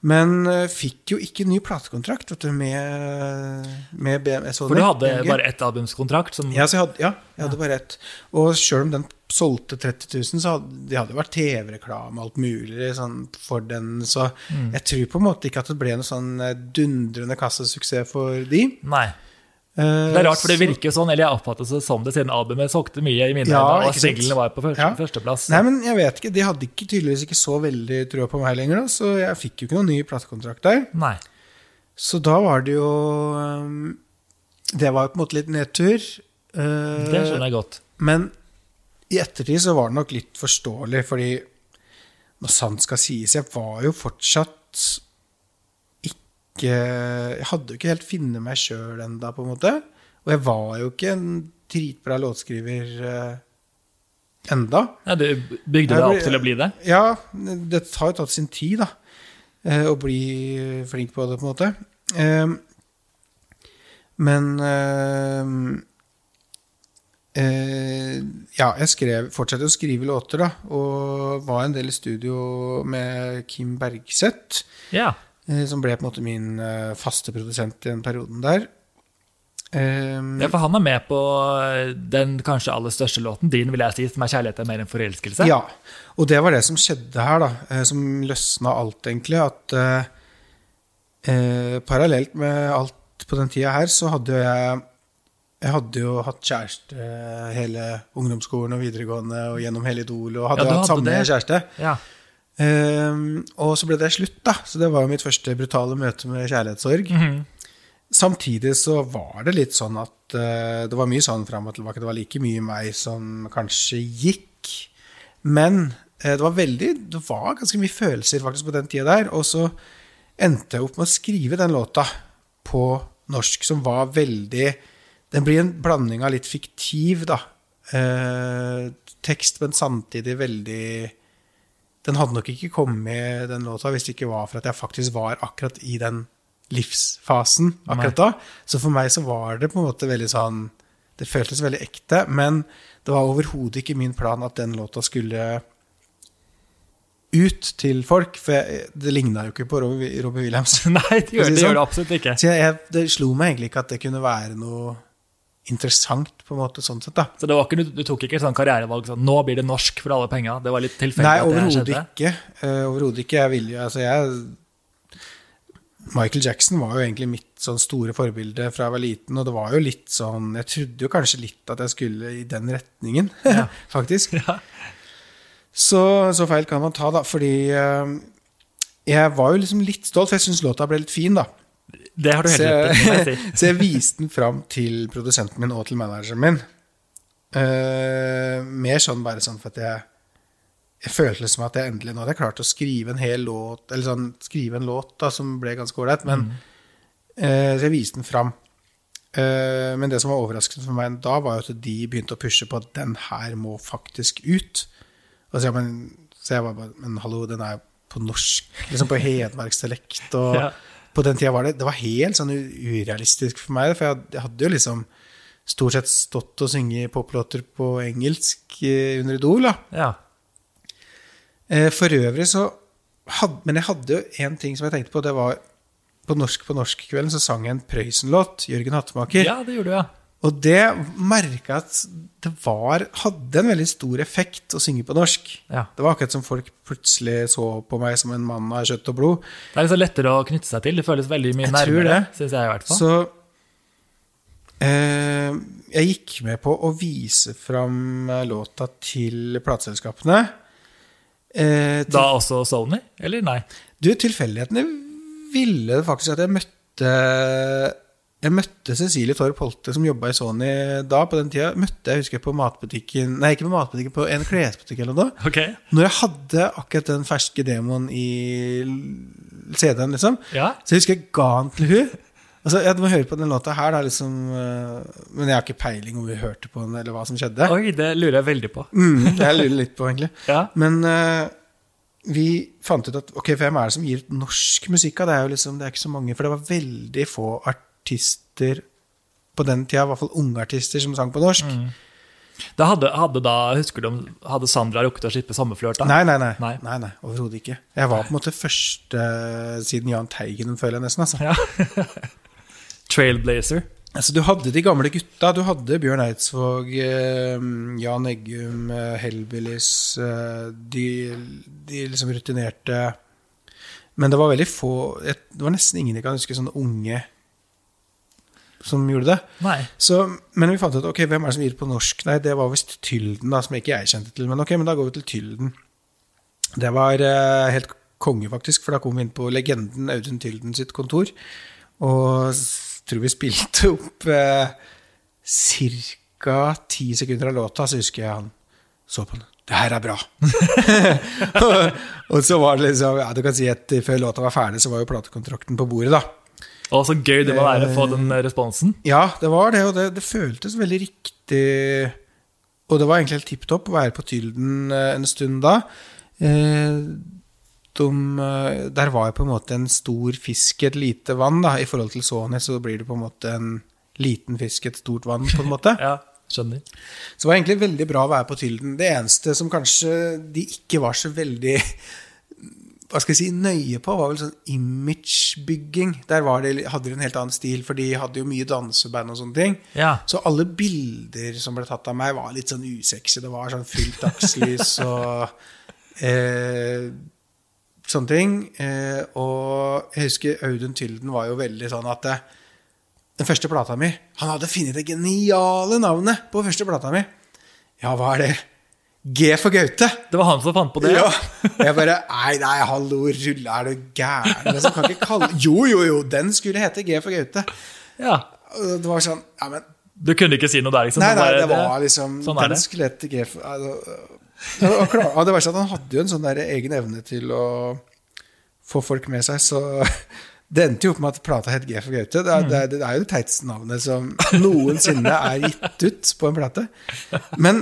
Men eh, fikk jo ikke ny platekontrakt vet du, med, med BMS. For du hadde bare ett albumskontrakt som ja, så jeg hadde, ja, jeg hadde bare ett. Og sjøl om den solgte 30 000, så hadde det hadde vært TV-reklame alt mulig sånn, for den. Så Mm. jeg tror på en måte ikke at det ble noe sånn eh, dundrende kassesuksess for de. Nei. Eh, Det er rart, for det virker jo sånn, eller jeg oppfattet det som det siden albumet solgte mye i mine Ja, øyne, og singlene var på første, Ja. førsteplass. Nei, men jeg vet ikke. De hadde ikke, tydeligvis ikke så veldig trua på meg lenger, da, så jeg fikk jo ikke noen ny platekontrakt der. Nei. Så da var det jo um, Det var jo på en måte litt nedtur. Eh, Det skjønner jeg godt. Men i ettertid så var det nok litt forståelig, fordi når sant skal sies, jeg var jo fortsatt ikke Jeg hadde jo ikke helt funnet meg sjøl enda på en måte. Og jeg var jo ikke en dritbra låtskriver uh, enda. Ja, du bygde deg opp til å bli det? Ja, det har jo tatt sin tid, da. Uh, Å bli flink på det, på en måte. Uh, Men eh, Ja, jeg skrev, fortsatte å skrive låter, da. Og var en del i studio med Kim Bergseth, Ja. Eh, som ble på en måte min eh, faste produsent i den perioden der. Um, ja, for han er med på den kanskje aller største låten din, vil jeg si, som er 'Kjærlighet er mer enn forelskelse'. Ja, og det var det som skjedde her, da. eh, Som løsna alt, egentlig. At eh, eh, parallelt med alt på den tida her, så hadde jo jeg Jeg hadde jo hatt kjæreste hele ungdomsskolen og videregående og gjennom hele Idol, og hadde Ja, du hatt hadde samme det. kjæreste. Ja. Eh, og så ble det slutt, da. Så det var jo mitt første brutale møte med kjærlighetssorg. Mhm. Samtidig så var det litt sånn at uh, det var mye sånn fram og tilbake. Det var like mye meg som kanskje gikk. Men uh, det var veldig Det var ganske mye følelser faktisk på den tida der. Og så endte jeg opp med å skrive den låta på norsk, som var veldig Den blir en blanding av litt fiktiv, da. Uh, tekst, men samtidig veldig Den hadde nok ikke kommet, den låta, hvis det ikke var for at jeg faktisk var akkurat i den livsfasen akkurat da. Så for meg så var det på en måte veldig sånn Det føltes veldig ekte, men det var overhodet ikke min plan at den låta skulle ut til folk. For jeg, det ligna jo ikke på Robbie, Robbie Williams. Nei, det gjør, det sånn. gjør det absolutt ikke. Så jeg, det slo meg egentlig ikke at det kunne være noe interessant, på en måte, sånn sett, da. Så det var ikke, du tok ikke et sånn karrierevalg sånn nå blir det norsk for alle penga? Det var litt tilfeldig Nei, overhodet ikke. Uh, overhodet ikke. Jeg ville Altså, jeg Michael Jackson var jo egentlig mitt sånn store forbilde fra jeg var liten, og det var jo litt sånn Jeg trodde jo kanskje litt at jeg skulle i den retningen, faktisk. Ja. Så, så feil kan man ta, da, fordi uh, jeg var jo liksom litt stolt, for jeg syns låta ble litt fin, da. Det har du helt rett i. si. så jeg viste den fram til produsenten min og til manageren min. Uh, mer sånn bare sånn for at jeg jeg følte liksom at jeg endelig nå hadde jeg klart å skrive en hel låt, eller sånn, skrive en låt da, som ble ganske ålreit. Men Uh, så jeg viste den fram. Uh, men det som var overraskende for meg da, var jo at de begynte å pushe på at den her må faktisk ut. Og så, ja, men, så jeg var bare Men hallo, den er på norsk, liksom på hedmarksdialekt. Og Ja. På den tida var det Det var helt sånn urealistisk for meg, for jeg, hadde jo liksom stort sett stått og synget poplåter på engelsk eh, under Idol, da. Ja. Eh, For øvrig så hadde, Men jeg hadde jo en ting som jeg tenkte på. Det var på Norsk på norsk-kvelden så sang jeg en Prøysen-låt. Jørgen Hattemaker. ja, det gjorde du, ja. Og det merka at det var, hadde en veldig stor effekt å synge på norsk. Ja. Det var akkurat som folk plutselig så på meg som en mann av kjøtt og blod. Det er liksom lettere å knytte seg til. Det føles veldig mye Jeg nærmere, det. syns jeg i hvert fall. Så eh, jeg gikk med på å vise fram eh, låta til plateselskapene. Eh, til Da også Sony, eller nei? Du, tilfeldighetene ville faktisk at jeg møtte Jeg møtte Cecilie Torp Holte, som jobba i Sony da. På den tida møtte jeg husker jeg på matbutikken Nei, ikke på matbutikken, på en klesbutikk eller noe. Okay. Når jeg hadde akkurat den ferske demoen i CD-en, liksom. Ja. Så jeg husker jeg ga den til hun Altså, ja, Du må høre på den låta her, da, liksom, eh, men jeg har ikke peiling om vi hørte på den, eller hva som skjedde. Oi, det lurer jeg veldig på. Mm, jeg lurer litt på, egentlig. Ja. Men uh, vi fant ut at ok, hvem er det som gir ut norsk musikk? av? Det er jo liksom, det er ikke så mange, for det var veldig få artister på den tida, i hvert fall unge artister, som sang på norsk. Mm. Da hadde, hadde da, husker du om hadde Sandra rukket å slippe Sommerflørt da? Nei, nei, nei. Nei. nei, nei Overhodet ikke. Jeg var på en måte første siden Jahn Teigen, føler jeg nesten. altså. Ja. Trailblazer. Altså, Du hadde de gamle gutta. Du hadde Bjørn Eidsvåg, eh, Jan Eggum, eh, Hellbillies eh, de, de liksom rutinerte Men det var veldig få Det var nesten ingen jeg kan huske sånne unge som gjorde det. Så, men vi fant ut ok, hvem er det som gir det på norsk. Nei, det var visst Tylden, da, som ikke jeg kjente til. Men ok, men da går vi til Tylden. Det var eh, helt konge, faktisk, for da kom vi inn på legenden Audun Tylden sitt kontor. Og tror vi spilte opp eh, ca. ti sekunder av låta, så husker jeg han så på den. Det her er bra. og så var det liksom ja, Du kan si at før låta var ferdig, så var jo platekontrakten på bordet, da. Og så gøy det må være å få den responsen. Ja, det var det, og det, det føltes veldig riktig. Og det var egentlig helt tipp topp å være på Tylden eh, en stund da. Eh, de, eh, der var jo på en måte en stor fisk i et lite vann. da I forhold til Sony så blir det på en måte en liten fisk i et stort vann. på en måte Ja, skjønner. Så det var egentlig veldig bra å være på Tylden. Det eneste som kanskje de ikke var så veldig hva skal jeg si, nøye på, var vel sånn imagebygging. Der var det, hadde de en helt annen stil, for de hadde jo mye danseband og sånne ting. Ja. Så alle bilder som ble tatt av meg, var litt sånn usexy. Det var sånn fullt dagslys og eh, sånne ting. Eh, og jeg husker Audun Tylden var jo veldig sånn at eh, den første plata mi Han hadde funnet det geniale navnet på første plata mi. Ja, hva er det? G for Gaute. Det var han som fant på det? Ja. Jeg bare Nei, nei, hallo, rulle, er du gæren? Jo, jo, jo, den skulle hete G for Gaute. Ja. Det var sånn Ja, men Du kunne ikke si noe der, liksom? Nei, nei, det var liksom sånn Den skulle hete G for altså, det var klar- Det verste er at han hadde jo en sånn der egen evne til å få folk med seg, så Det endte jo opp med at plata het G for Gaute. Det er, det, er, det er jo det teiteste navnet som noensinne er gitt ut på en plate. Men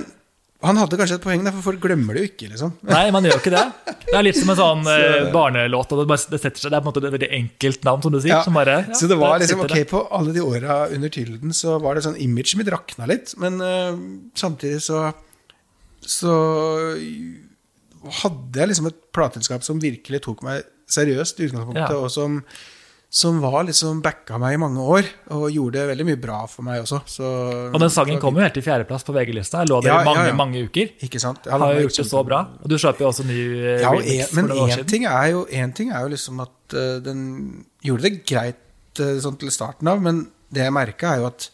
han hadde kanskje et poeng, der, for folk glemmer det jo ikke. liksom. Nei, man gjør ikke det. Det er litt som en sånn eh, barnelåt. og Det, bare, det, setter seg, det er på en måte et veldig enkelt navn, som du sier. Ja, som bare, ja, så det var liksom, ok, På alle de åra under Tylden så var det sånn image mitt rakna litt. Men uh, samtidig så Så hadde jeg liksom et plateselskap som virkelig tok meg seriøst i utgangspunktet, Ja. og som, som var liksom backa meg i mange år, og gjorde veldig mye bra for meg også. Så, Og den sangen kom jo helt til fjerdeplass på VG-lista. Lå der Ja, i mange, ja, ja. mange uker. Ikke sant? Ja, Har jo gjort det så bra. Og du slapp jo også ny eh, Ja, remix en, for noen år siden. ting, er jo- en ting er jo liksom at uh, den gjorde det greit uh, sånn til starten av, men det jeg merka, er jo at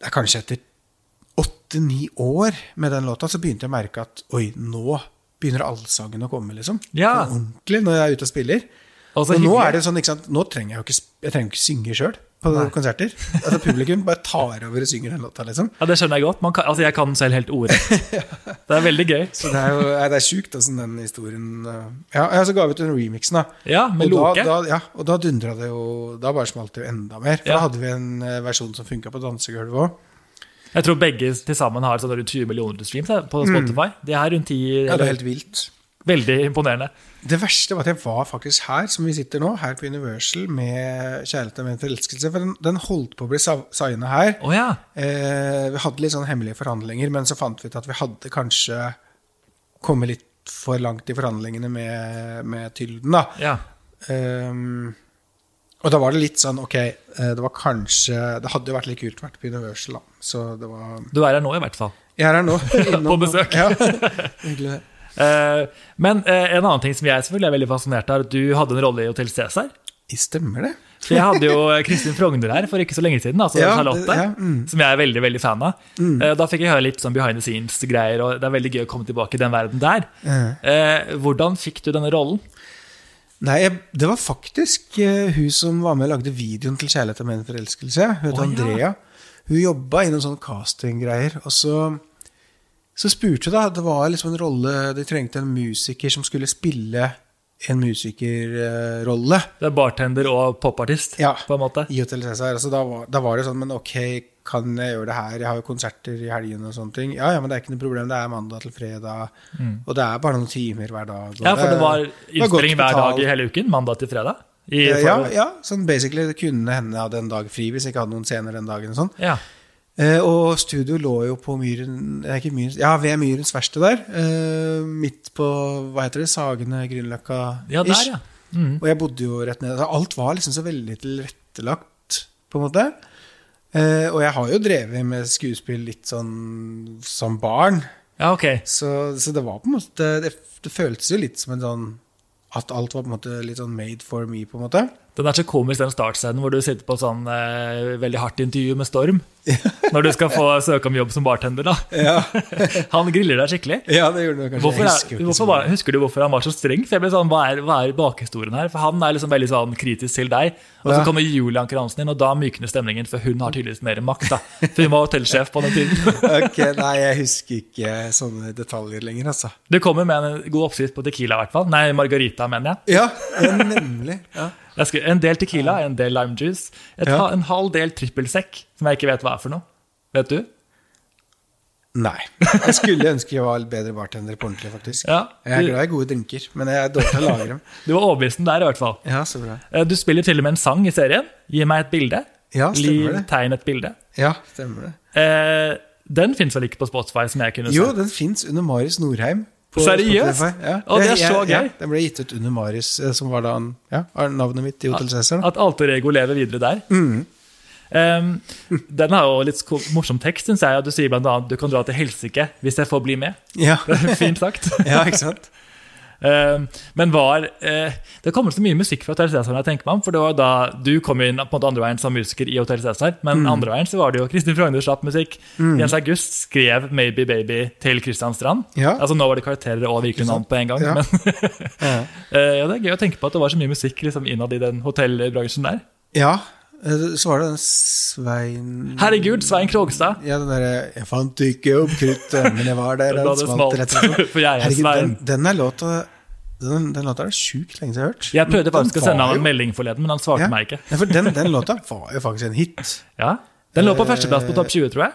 det er kanskje etter åtte-ni år med den låta, så begynte jeg å merke at oi, nå begynner allsangen å komme, liksom. Ja. Ordentlig, når jeg er ute og spiller. Og så Og nå er det sånn, ikke sant, nå trenger jeg jo ikke, jeg trenger ikke synge sjøl på konserter. Altså Publikum bare tar over og synger den låta, liksom. Ja, Det skjønner jeg godt. Man kan, altså, jeg kan selv helt ordet Det er veldig gøy. Så det er jo nei, det er sjukt, altså, den historien eh, Ja, jeg så ga vi ut den remixen, da. Ja, med og Loke. Da, da, ja, og da dundra det jo Da bare smalt det jo enda mer. For Ja. da hadde vi en eh, versjon som funka på dansegulvet òg. Jeg tror begge til sammen har sånn rundt 20 millioner streams på Spotify. Det er rundt 10 eller, Ja, det er helt vilt. Veldig imponerende. Det verste var at jeg var faktisk her, som vi sitter nå, her på Universal, med 'Kjærlighet og min forelskelse'. For den, den holdt på å bli signa her. Oh, ja. Eh, vi hadde litt sånn hemmelige forhandlinger, men så fant vi ut at vi hadde kanskje kommet litt for langt i forhandlingene med, med Tylden, da. ja. Ehm, og da var det litt sånn, ok, eh, det var kanskje Det hadde jo vært litt kult å være på Universal, da. Så det var Du er her nå, i hvert fall. Jeg er her nå. innom- På besøk. Ja, hyggelig men eh, en annen ting som jeg selvfølgelig er veldig fascinert av, er at du hadde en rolle i Hotell Cæsar. Stemmer det? For jeg hadde jo Kristin Frogner her for ikke så lenge siden, altså Ja, Charlotte, ja, mm. som jeg er veldig veldig fan av. Mm. Da fikk jeg høre litt sånn behind the scenes-greier, og det er veldig gøy å komme tilbake i den verden der. Eh, hvordan fikk du denne rollen? Nei, det var faktisk eh, hun som var med og lagde videoen til 'Kjærlighet er min forelskelse'. Hun heter Andrea. ja. Hun jobba i noen sånne castinggreier. Og så, så spurte jeg, da. Det var liksom en rolle De trengte en musiker som skulle spille en musikerrolle. Det er bartender og popartist, Ja. på en måte. I Hotel Cæsar. Altså, da, var, da var det sånn Men ok, kan jeg gjøre det her? Jeg har jo konserter i helgene og sånne ting. Ja, ja, men det er ikke noe problem. Det er mandag til fredag. Og det er bare noen timer hver dag. Mm. Ja, for det var innspilling hver dag i hele uken, mandag til fredag. Eh, Ja, ja, sånn basically det kunne hende jeg hadde en dag fri hvis jeg ikke hadde noen scener den dagen. og sånn. ja. Eh, og studio lå jo på Myren nei, ikke Myren, Ja, ved Myrens verksted der. Eh, midt på hva heter det, Sagene, Grünerløkka Ja, der, ja. Mm. Og jeg bodde jo rett ned. Alt var liksom så veldig tilrettelagt, på en måte. Eh, og jeg har jo drevet med skuespill litt sånn som barn. Ja, ok. Så, så det var på en måte det, det føltes jo litt som en sånn At alt var på en måte litt sånn made for me, på en måte. Den er så komisk, den startscenen hvor du sitter på sånn eh, veldig hardt intervju med Storm. Når du skal få søke om jobb som bartender, da. Ja, Han griller deg skikkelig. ja det gjorde du kanskje. Hvorfor er, husker hvorfor var, husker du hvorfor han var så streng? For jeg ble sånn, Hva er, hva er bakhistorien her? For Han er liksom veldig sånn kritisk til deg. Og så kommer Julian Kransen inn, og da mykner stemningen, for hun har tydeligvis mer makt. da. For hun var hotellsjef på den tiden. Ok, Nei, jeg husker ikke sånne detaljer lenger, altså. Du kommer med en god oppskrift på Tequila, i hvert fall. Nei, Margarita, mener jeg. Ja, ja, nemlig. Ja. Jeg skrev, en del Tequila, en del lime juice. Et, Ja. En halv del trippelsekk, som jeg ikke vet hva er for noe. Vet du? Nei. Jeg skulle ønske jeg var bedre bartender på ordentlig, faktisk. Ja, Jeg er glad i gode drinker, men jeg er dårlig til å lage dem. Du var overbevist der, i hvert fall. Ja, så bra. Eh, Du spiller til og med en sang i serien. Gi meg et bilde. Ja, stemmer det. tegn et bilde. Ja, stemmer det. Eh, den fins vel ikke på Spotify, som jeg kunne se? Jo, den fins under Marius Norheim. Seriøst? Ja. Det er så Ja, gøy. den ble gitt ut under Marius, eh, som var da han, ja, navnet mitt i Hotel Cæsar. At alter ego lever videre der. Mm. Um, den har jo litt morsom tekst, syns jeg. Du sier annet du kan dra til helsike hvis jeg får bli med. Ja. Fint sagt. ja, ikke sant? Um, men var eh, Det kommer så mye musikk fra Hotel Cæsar. jeg meg om, For det var da du kom inn på en måte andre veien som musiker i Hotel Cæsar. Men Mm. andre veien så var det jo Kristin Frogner slapp musikk. Jens August skrev 'Maybe Baby' til Christian Strand. Ja. Altså Nå var det karakterer og virkelig navn på en gang. Ja. Men Ja. eh, ja, det er gøy å tenke på at det var så mye musikk liksom, innad i den hotellbransjen der. ja. Eh, Så var det den Svein Herregud, Svein Krogstad! Ja, den derre 'Jeg fant ikke opp kruttet, men jeg var der'. Da det smalt rett og slett. For jeg er Herregud, Svein. den, den er låta Den, den låta er det sjukt lenge siden jeg har hørt. Jeg prøvde faktisk å sende han en melding forleden, men han svarte Ja. meg ikke. Ja, for den, den låta var jo faktisk en hit. Ja, Den lå på Eh, førsteplass på topp 20, tror jeg.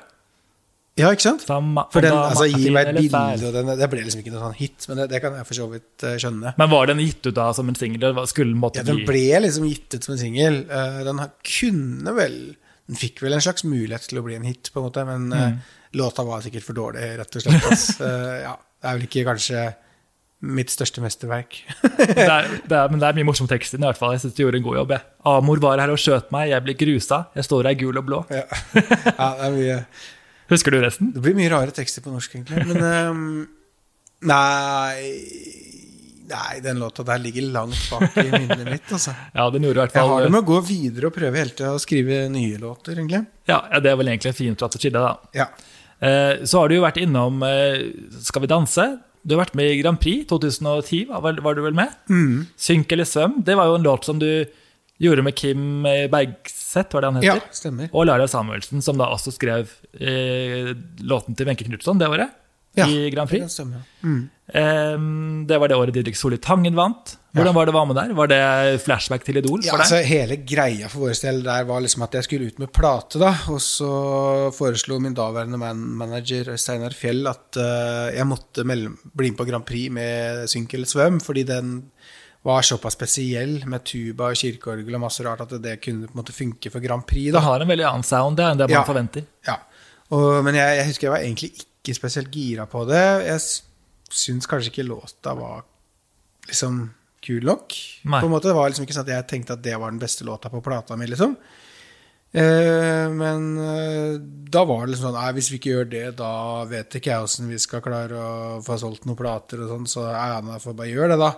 Ja, ikke sant? For den, altså, Gi meg et bilde, og den, det ble liksom ikke noe sånn hit, men det, det kan jeg for så vidt eh, skjønne. Men var den gitt ut da som en singel? Ja, den ble liksom gitt ut som en singel. Eh, den kunne vel Den fikk vel en slags mulighet til å bli en hit, på en måte, men eh, Mm. låta var sikkert for dårlig, rett og slett. Ja, det er vel ikke kanskje mitt største mesterverk. det er, det er, Men det er mye morsom tekst i den. i hvert fall. Jeg synes du gjorde en god jobb. Jeg. Amor var her og skjøt meg, jeg ble grusa. Jeg står her gul og blå. ja. ja, det er mye Husker du resten? Det blir mye rare tekster på norsk, egentlig. Men um, nei Nei, den låta der ligger langt bak i minnet mitt. Altså. Ja, den gjorde i hvert Jeg har det med å gå videre og prøve hele tida å skrive nye låter, egentlig. ja, ja, Det er vel egentlig en fin strategi, det, da. Ja. Eh, Så har du jo vært innom eh, Skal vi danse? Du har vært med i Grand Prix 2010, var, var du vel med? Mm. Synk eller svøm, det var jo en låt som du gjorde med Kim Bergseth, var det han heter? ja, stemmer. Og Lara Samuelsen, som da også skrev eh, låten til Wenche Knutson det året. Ja, I Grand Det Prix. ja. Mm. Eh, det var det året Didrik Solli Tangen vant. Hvordan Ja. var det å være med der? Var det flashback til Idol Ja, altså Hele greia for vår del der var liksom at jeg skulle ut med plate. da Og så foreslo min daværende man manager Steinar Fjell at uh, jeg måtte bli med på Grand Prix med Synk eller svøm, fordi den var såpass spesiell med tuba og kirkeorgel og masse rart at det kunne på en måte funke for Grand Prix. Det har en veldig annen sound enn det man Ja. forventer. Ja, og, Men jeg, jeg husker jeg var egentlig ikke spesielt gira på det. Jeg syns kanskje ikke låta var liksom kul nok. Nei. På en måte Det var liksom ikke sånn at jeg tenkte at det var den beste låta på plata mi, liksom. Eh, men eh, da var det liksom sånn Nei, hvis vi ikke gjør det, da vet ikke jeg åssen vi skal klare å få solgt noen plater og sånn, så ja, da får bare gjøre det, da.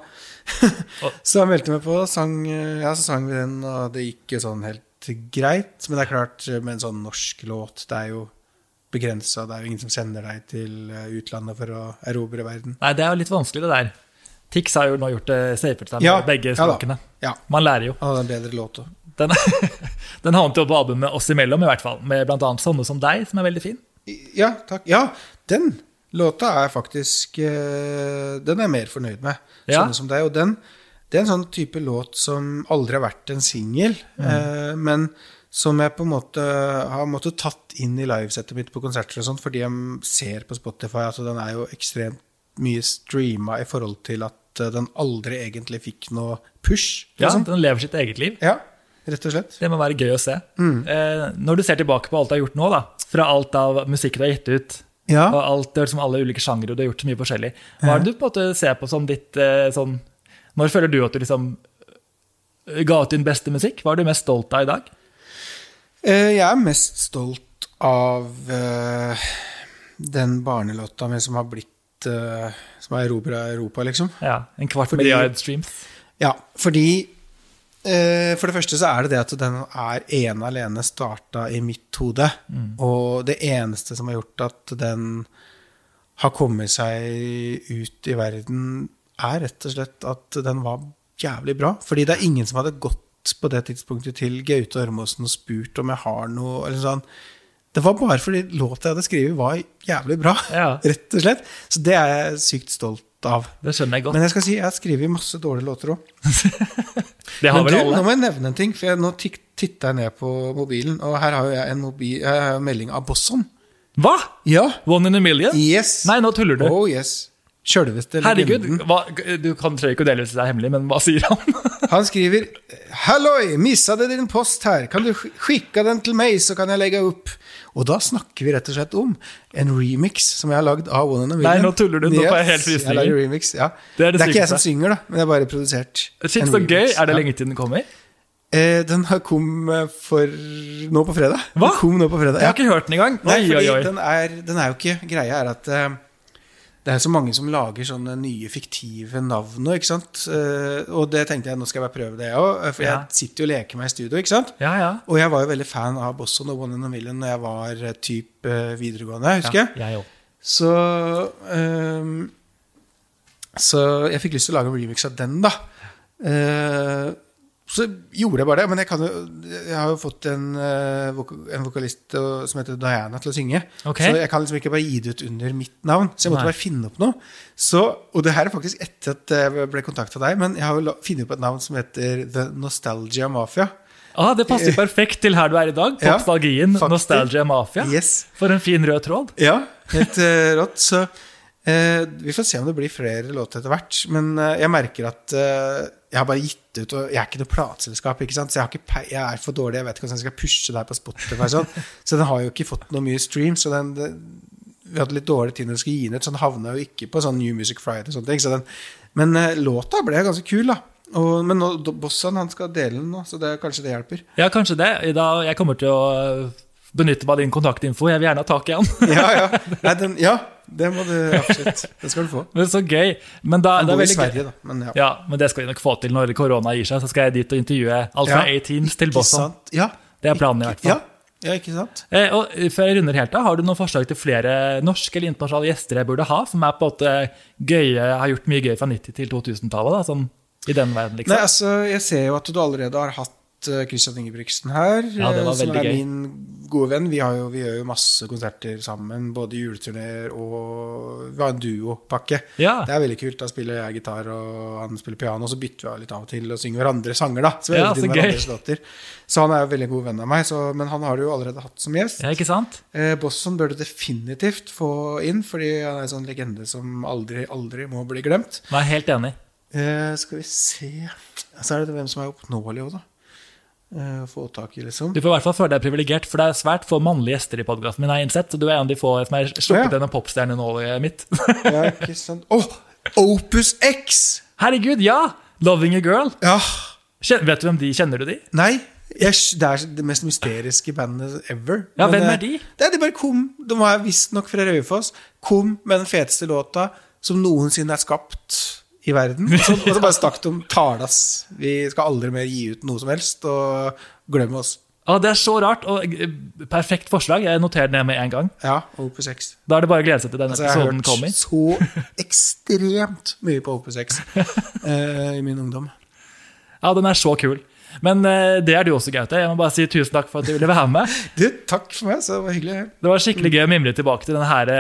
så jeg meldte meg på, sang, eh, ja, så sang vi den, og det gikk jo sånn helt greit. Men det er klart, med en sånn norsk låt, det er jo begrensa. Det er jo ingen som sender deg til eh, utlandet for å erobre verden. Nei, det er jo litt vanskelig, det der. Tix har jo nå gjort det safet seg med Ja, begge ja Ja, Man lærer jo. og det er en bedre låt òg. Den, den havnet jo på albumet oss imellom, i hvert fall. Med annet 'Sånne som deg', som er veldig fin. Ja, takk. Ja, den låta er faktisk eh, Den er jeg mer fornøyd med. Ja. sånne som deg. Og den det er en sånn type låt som aldri har vært en singel, mm. men som jeg på en måte har måttet tatt inn i livesettet mitt på konserter og sånt, fordi jeg ser på Spotify at den er jo ekstremt mye streama i forhold til at eh, den aldri egentlig fikk noe push. Ja, liksom. Den lever sitt eget liv. ja rett og slett. Det må være gøy å se. Mm. Eh, når du ser tilbake på alt du har gjort nå, da, fra alt av musikk du har gitt ut, Ja. og alt, liksom alle ulike sjangere, du har gjort så mye forskjellig, hva er det du på en måte ser på som ditt eh, sånn Når føler du at du liksom eh, ga ut din beste musikk? Hva er du mest stolt av i dag? Eh, Jeg er mest stolt av eh, den barnelåta mi som har blitt eh, Som har erobra Europa, liksom. Ja, En kvart milliard streams. Ja, fordi For det første så er det det at den er ene alene starta i mitt hode. Og det eneste som har gjort at den har kommet seg ut i verden, er rett og slett at den var jævlig bra. Fordi det er ingen som hadde gått på det tidspunktet til Gaute Ormåsen og spurt om jeg har noe eller sånn. Det var bare fordi låta jeg hadde skrevet, var jævlig bra. Ja. Rett og slett. Så det er jeg sykt stolt av. Det skjønner jeg godt. Men jeg skal si, jeg har skrevet masse dårlige låter òg. det har Men vel du, alle. nå må jeg nevne en ting, for jeg, nå titta jeg ned på mobilen, og her har jeg en, mobil, jeg har melding av Bosson. Hva? Ja. One in a million? Yes. Nei, nå tuller du. Oh yes. Sjølveste Herregud, legenden. hva, du kan, tror ikke ut det er hemmelig, men hva sier han? Han skriver Halloi, missade din post her. Kan du skikke skicka den til meg, så kan jeg legge opp. Og da snakker vi rett og slett om en remix som jeg har lagd av One and a Million. Nei, nå tuller du. Nå får jeg helt frysninger. Remix, ja. Det er det ikke jeg som synger, da, men jeg har bare produsert Shit, så gøy. Er det lenge til den kommer? Eh, den har kom eh, for nå på fredag. Hva? Den kom nå på fredag. Jeg har ikke hørt den engang. Nei, Oi, oi, oi. Den, er, den er jo ikke Greia er at eh, det er så mange som lager sånne nye fiktive navn nå, ikke sant. Eh, og det tenkte jeg, nå skal jeg bare prøve det, òg. For Ja. jeg sitter jo og leker meg i studio, ikke sant. Ja, ja. Og jeg var jo veldig fan av Bosson og One in a Million når jeg var eh, typ eh, videregående, husker jeg. Ja, jeg også. Så um, Så jeg fikk lyst til å lage en remix av den, da. Eh, så gjorde jeg bare det. Men jeg, kan jo, jeg har jo fått en, eh, en vokalist eh, som heter Diana til å synge. Okay. Så jeg kan liksom ikke bare gi det ut under mitt navn. Så jeg måtte Nei. bare finne opp noe. Så, og det her er faktisk etter at jeg ble kontakta av deg, men jeg har jo funnet opp et navn som heter The Nostalgia Mafia. Ah, det passer perfekt til her du er i dag. Ja, Popstalgien, faktisk. Nostalgia Mafia. Yes. For en fin rød tråd. Ja, helt eh, rått. Så eh, vi får se om det blir flere låter etter hvert. Men eh, jeg merker at eh, jeg har bare gitt ut Og jeg er ikke noe plateselskap, så jeg, har ikke, pei- jeg er for dårlig. Jeg vet ikke hvordan jeg skal pushe det her på Spotify. Sånn. Så den har jo ikke fått noe mye streams. Så den, det, vi hadde litt dårlig tid når vi skulle gi den ut, så den havna jo ikke på sånn New Music Friday. og sånne ting. Så den, men eh, låta ble ganske kul, da. Og, men nå, Bossan han skal dele den nå, så det, kanskje det hjelper. Ja, kanskje det. Da, jeg kommer til å benytte meg av din kontaktinfo. Jeg vil gjerne ha tak i han. Ja, ja. Nei, den, ja det må du absolutt. Det skal du få. Men så gøy. Men, da, det er veldig gøy. Sverige, da. Men ja. Ja, men det skal vi nok få til når korona gir seg. Så skal jeg dit og intervjue alt fra Ja, A-Teams til Boston. Ja. Det er planen i hvert fall. Ja, ja, ikke sant? Eh, og før jeg runder helt av, Har du noen forslag til flere norske eller internasjonale gjester jeg burde ha, som er på en måte gøye, har gjort mye gøy fra 90- til 2000-tallet? Sånn i den verden, liksom? Nei, altså, jeg ser jo at du allerede har hatt eh, Christian Ingebrigtsen her, Ja, det var eh, som er gøy. min gode venn. Vi, har jo, vi gjør jo masse konserter sammen, både juleturneer og Vi har en duopakke. Ja. Det er veldig kult. Da spiller jeg gitar, og han spiller piano, og så bytter vi av litt av og til og synger hverandre sanger, da. Så Ja, så låter. Så han er jo veldig god venn av meg, så, men han har du jo allerede hatt som gjest. Ja, ikke sant? Eh, Bosson bør du definitivt få inn, fordi han er en sånn legende som aldri, aldri må bli glemt. Jeg er helt enig. Eh, skal vi se Så er det hvem som er oppnåelig òg, da. Eh, få tak i, liksom. Du får i hvert fall føle deg privilegert, for det er svært få mannlige gjester i podkasten min. har innsett, så du er en av de få som har sluppet denne popstjernenålet mitt. Ja, ikke sant Å! Opus X! Herregud, ja! 'Loving a Girl'. Ja. Kjen- Vet du hvem de Kjenner du de? Nei, jeg, det er det mest mysteriske bandet ever. Ja, Men, hvem eh, er de? Det er de bare kom De var visstnok fra Raufoss. Kom med den feteste låta som noensinne er skapt i verden. Og så, og så bare stakk de talas. Vi skal aldri mer gi ut noe som helst, og glemme oss. Ja, det er så rart, og eh, perfekt forslag. Jeg noterer det med en gang. Ja, Opus X. Da er det bare å glede seg til denne Altså, jeg har hørt så ekstremt mye på Opus X eh, i min ungdom. Ja, den er så kul. Men eh, det er du også, Gaute. Jeg må bare si tusen takk for at du ville være med. Du, takk for meg, så det var hyggelig. Det var skikkelig gøy å mimre tilbake til denne her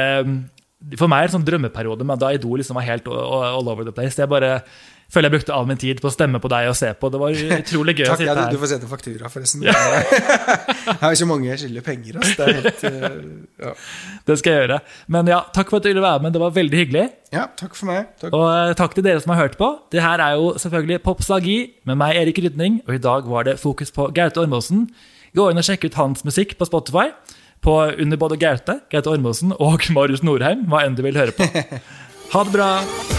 For meg er det en sånn drømmeperiode, men da Idol liksom var helt all over the place. Jeg bare føler jeg brukte all min tid på å stemme på deg og se på. Det var utrolig gøy å Takk, sitte ja, du, her. du får sende faktura, forresten. Jeg har ikke mange jeg skylder penger. Altså. Det er helt, eh, ja. Det skal jeg gjøre. Men ja, takk for at du ville være med. Det var veldig hyggelig. ja, takk for meg. Takk. Og eh, takk til dere som har hørt på. Det her er jo selvfølgelig Popslagi med meg, Erik Rydning, og i dag var det fokus på Gaute Ormåsen. Gå inn og sjekk ut hans musikk på Spotify. På under både Gaute, Gaute Ormåsen og Marius Norheim, hva enn du vil høre på. Ha det bra!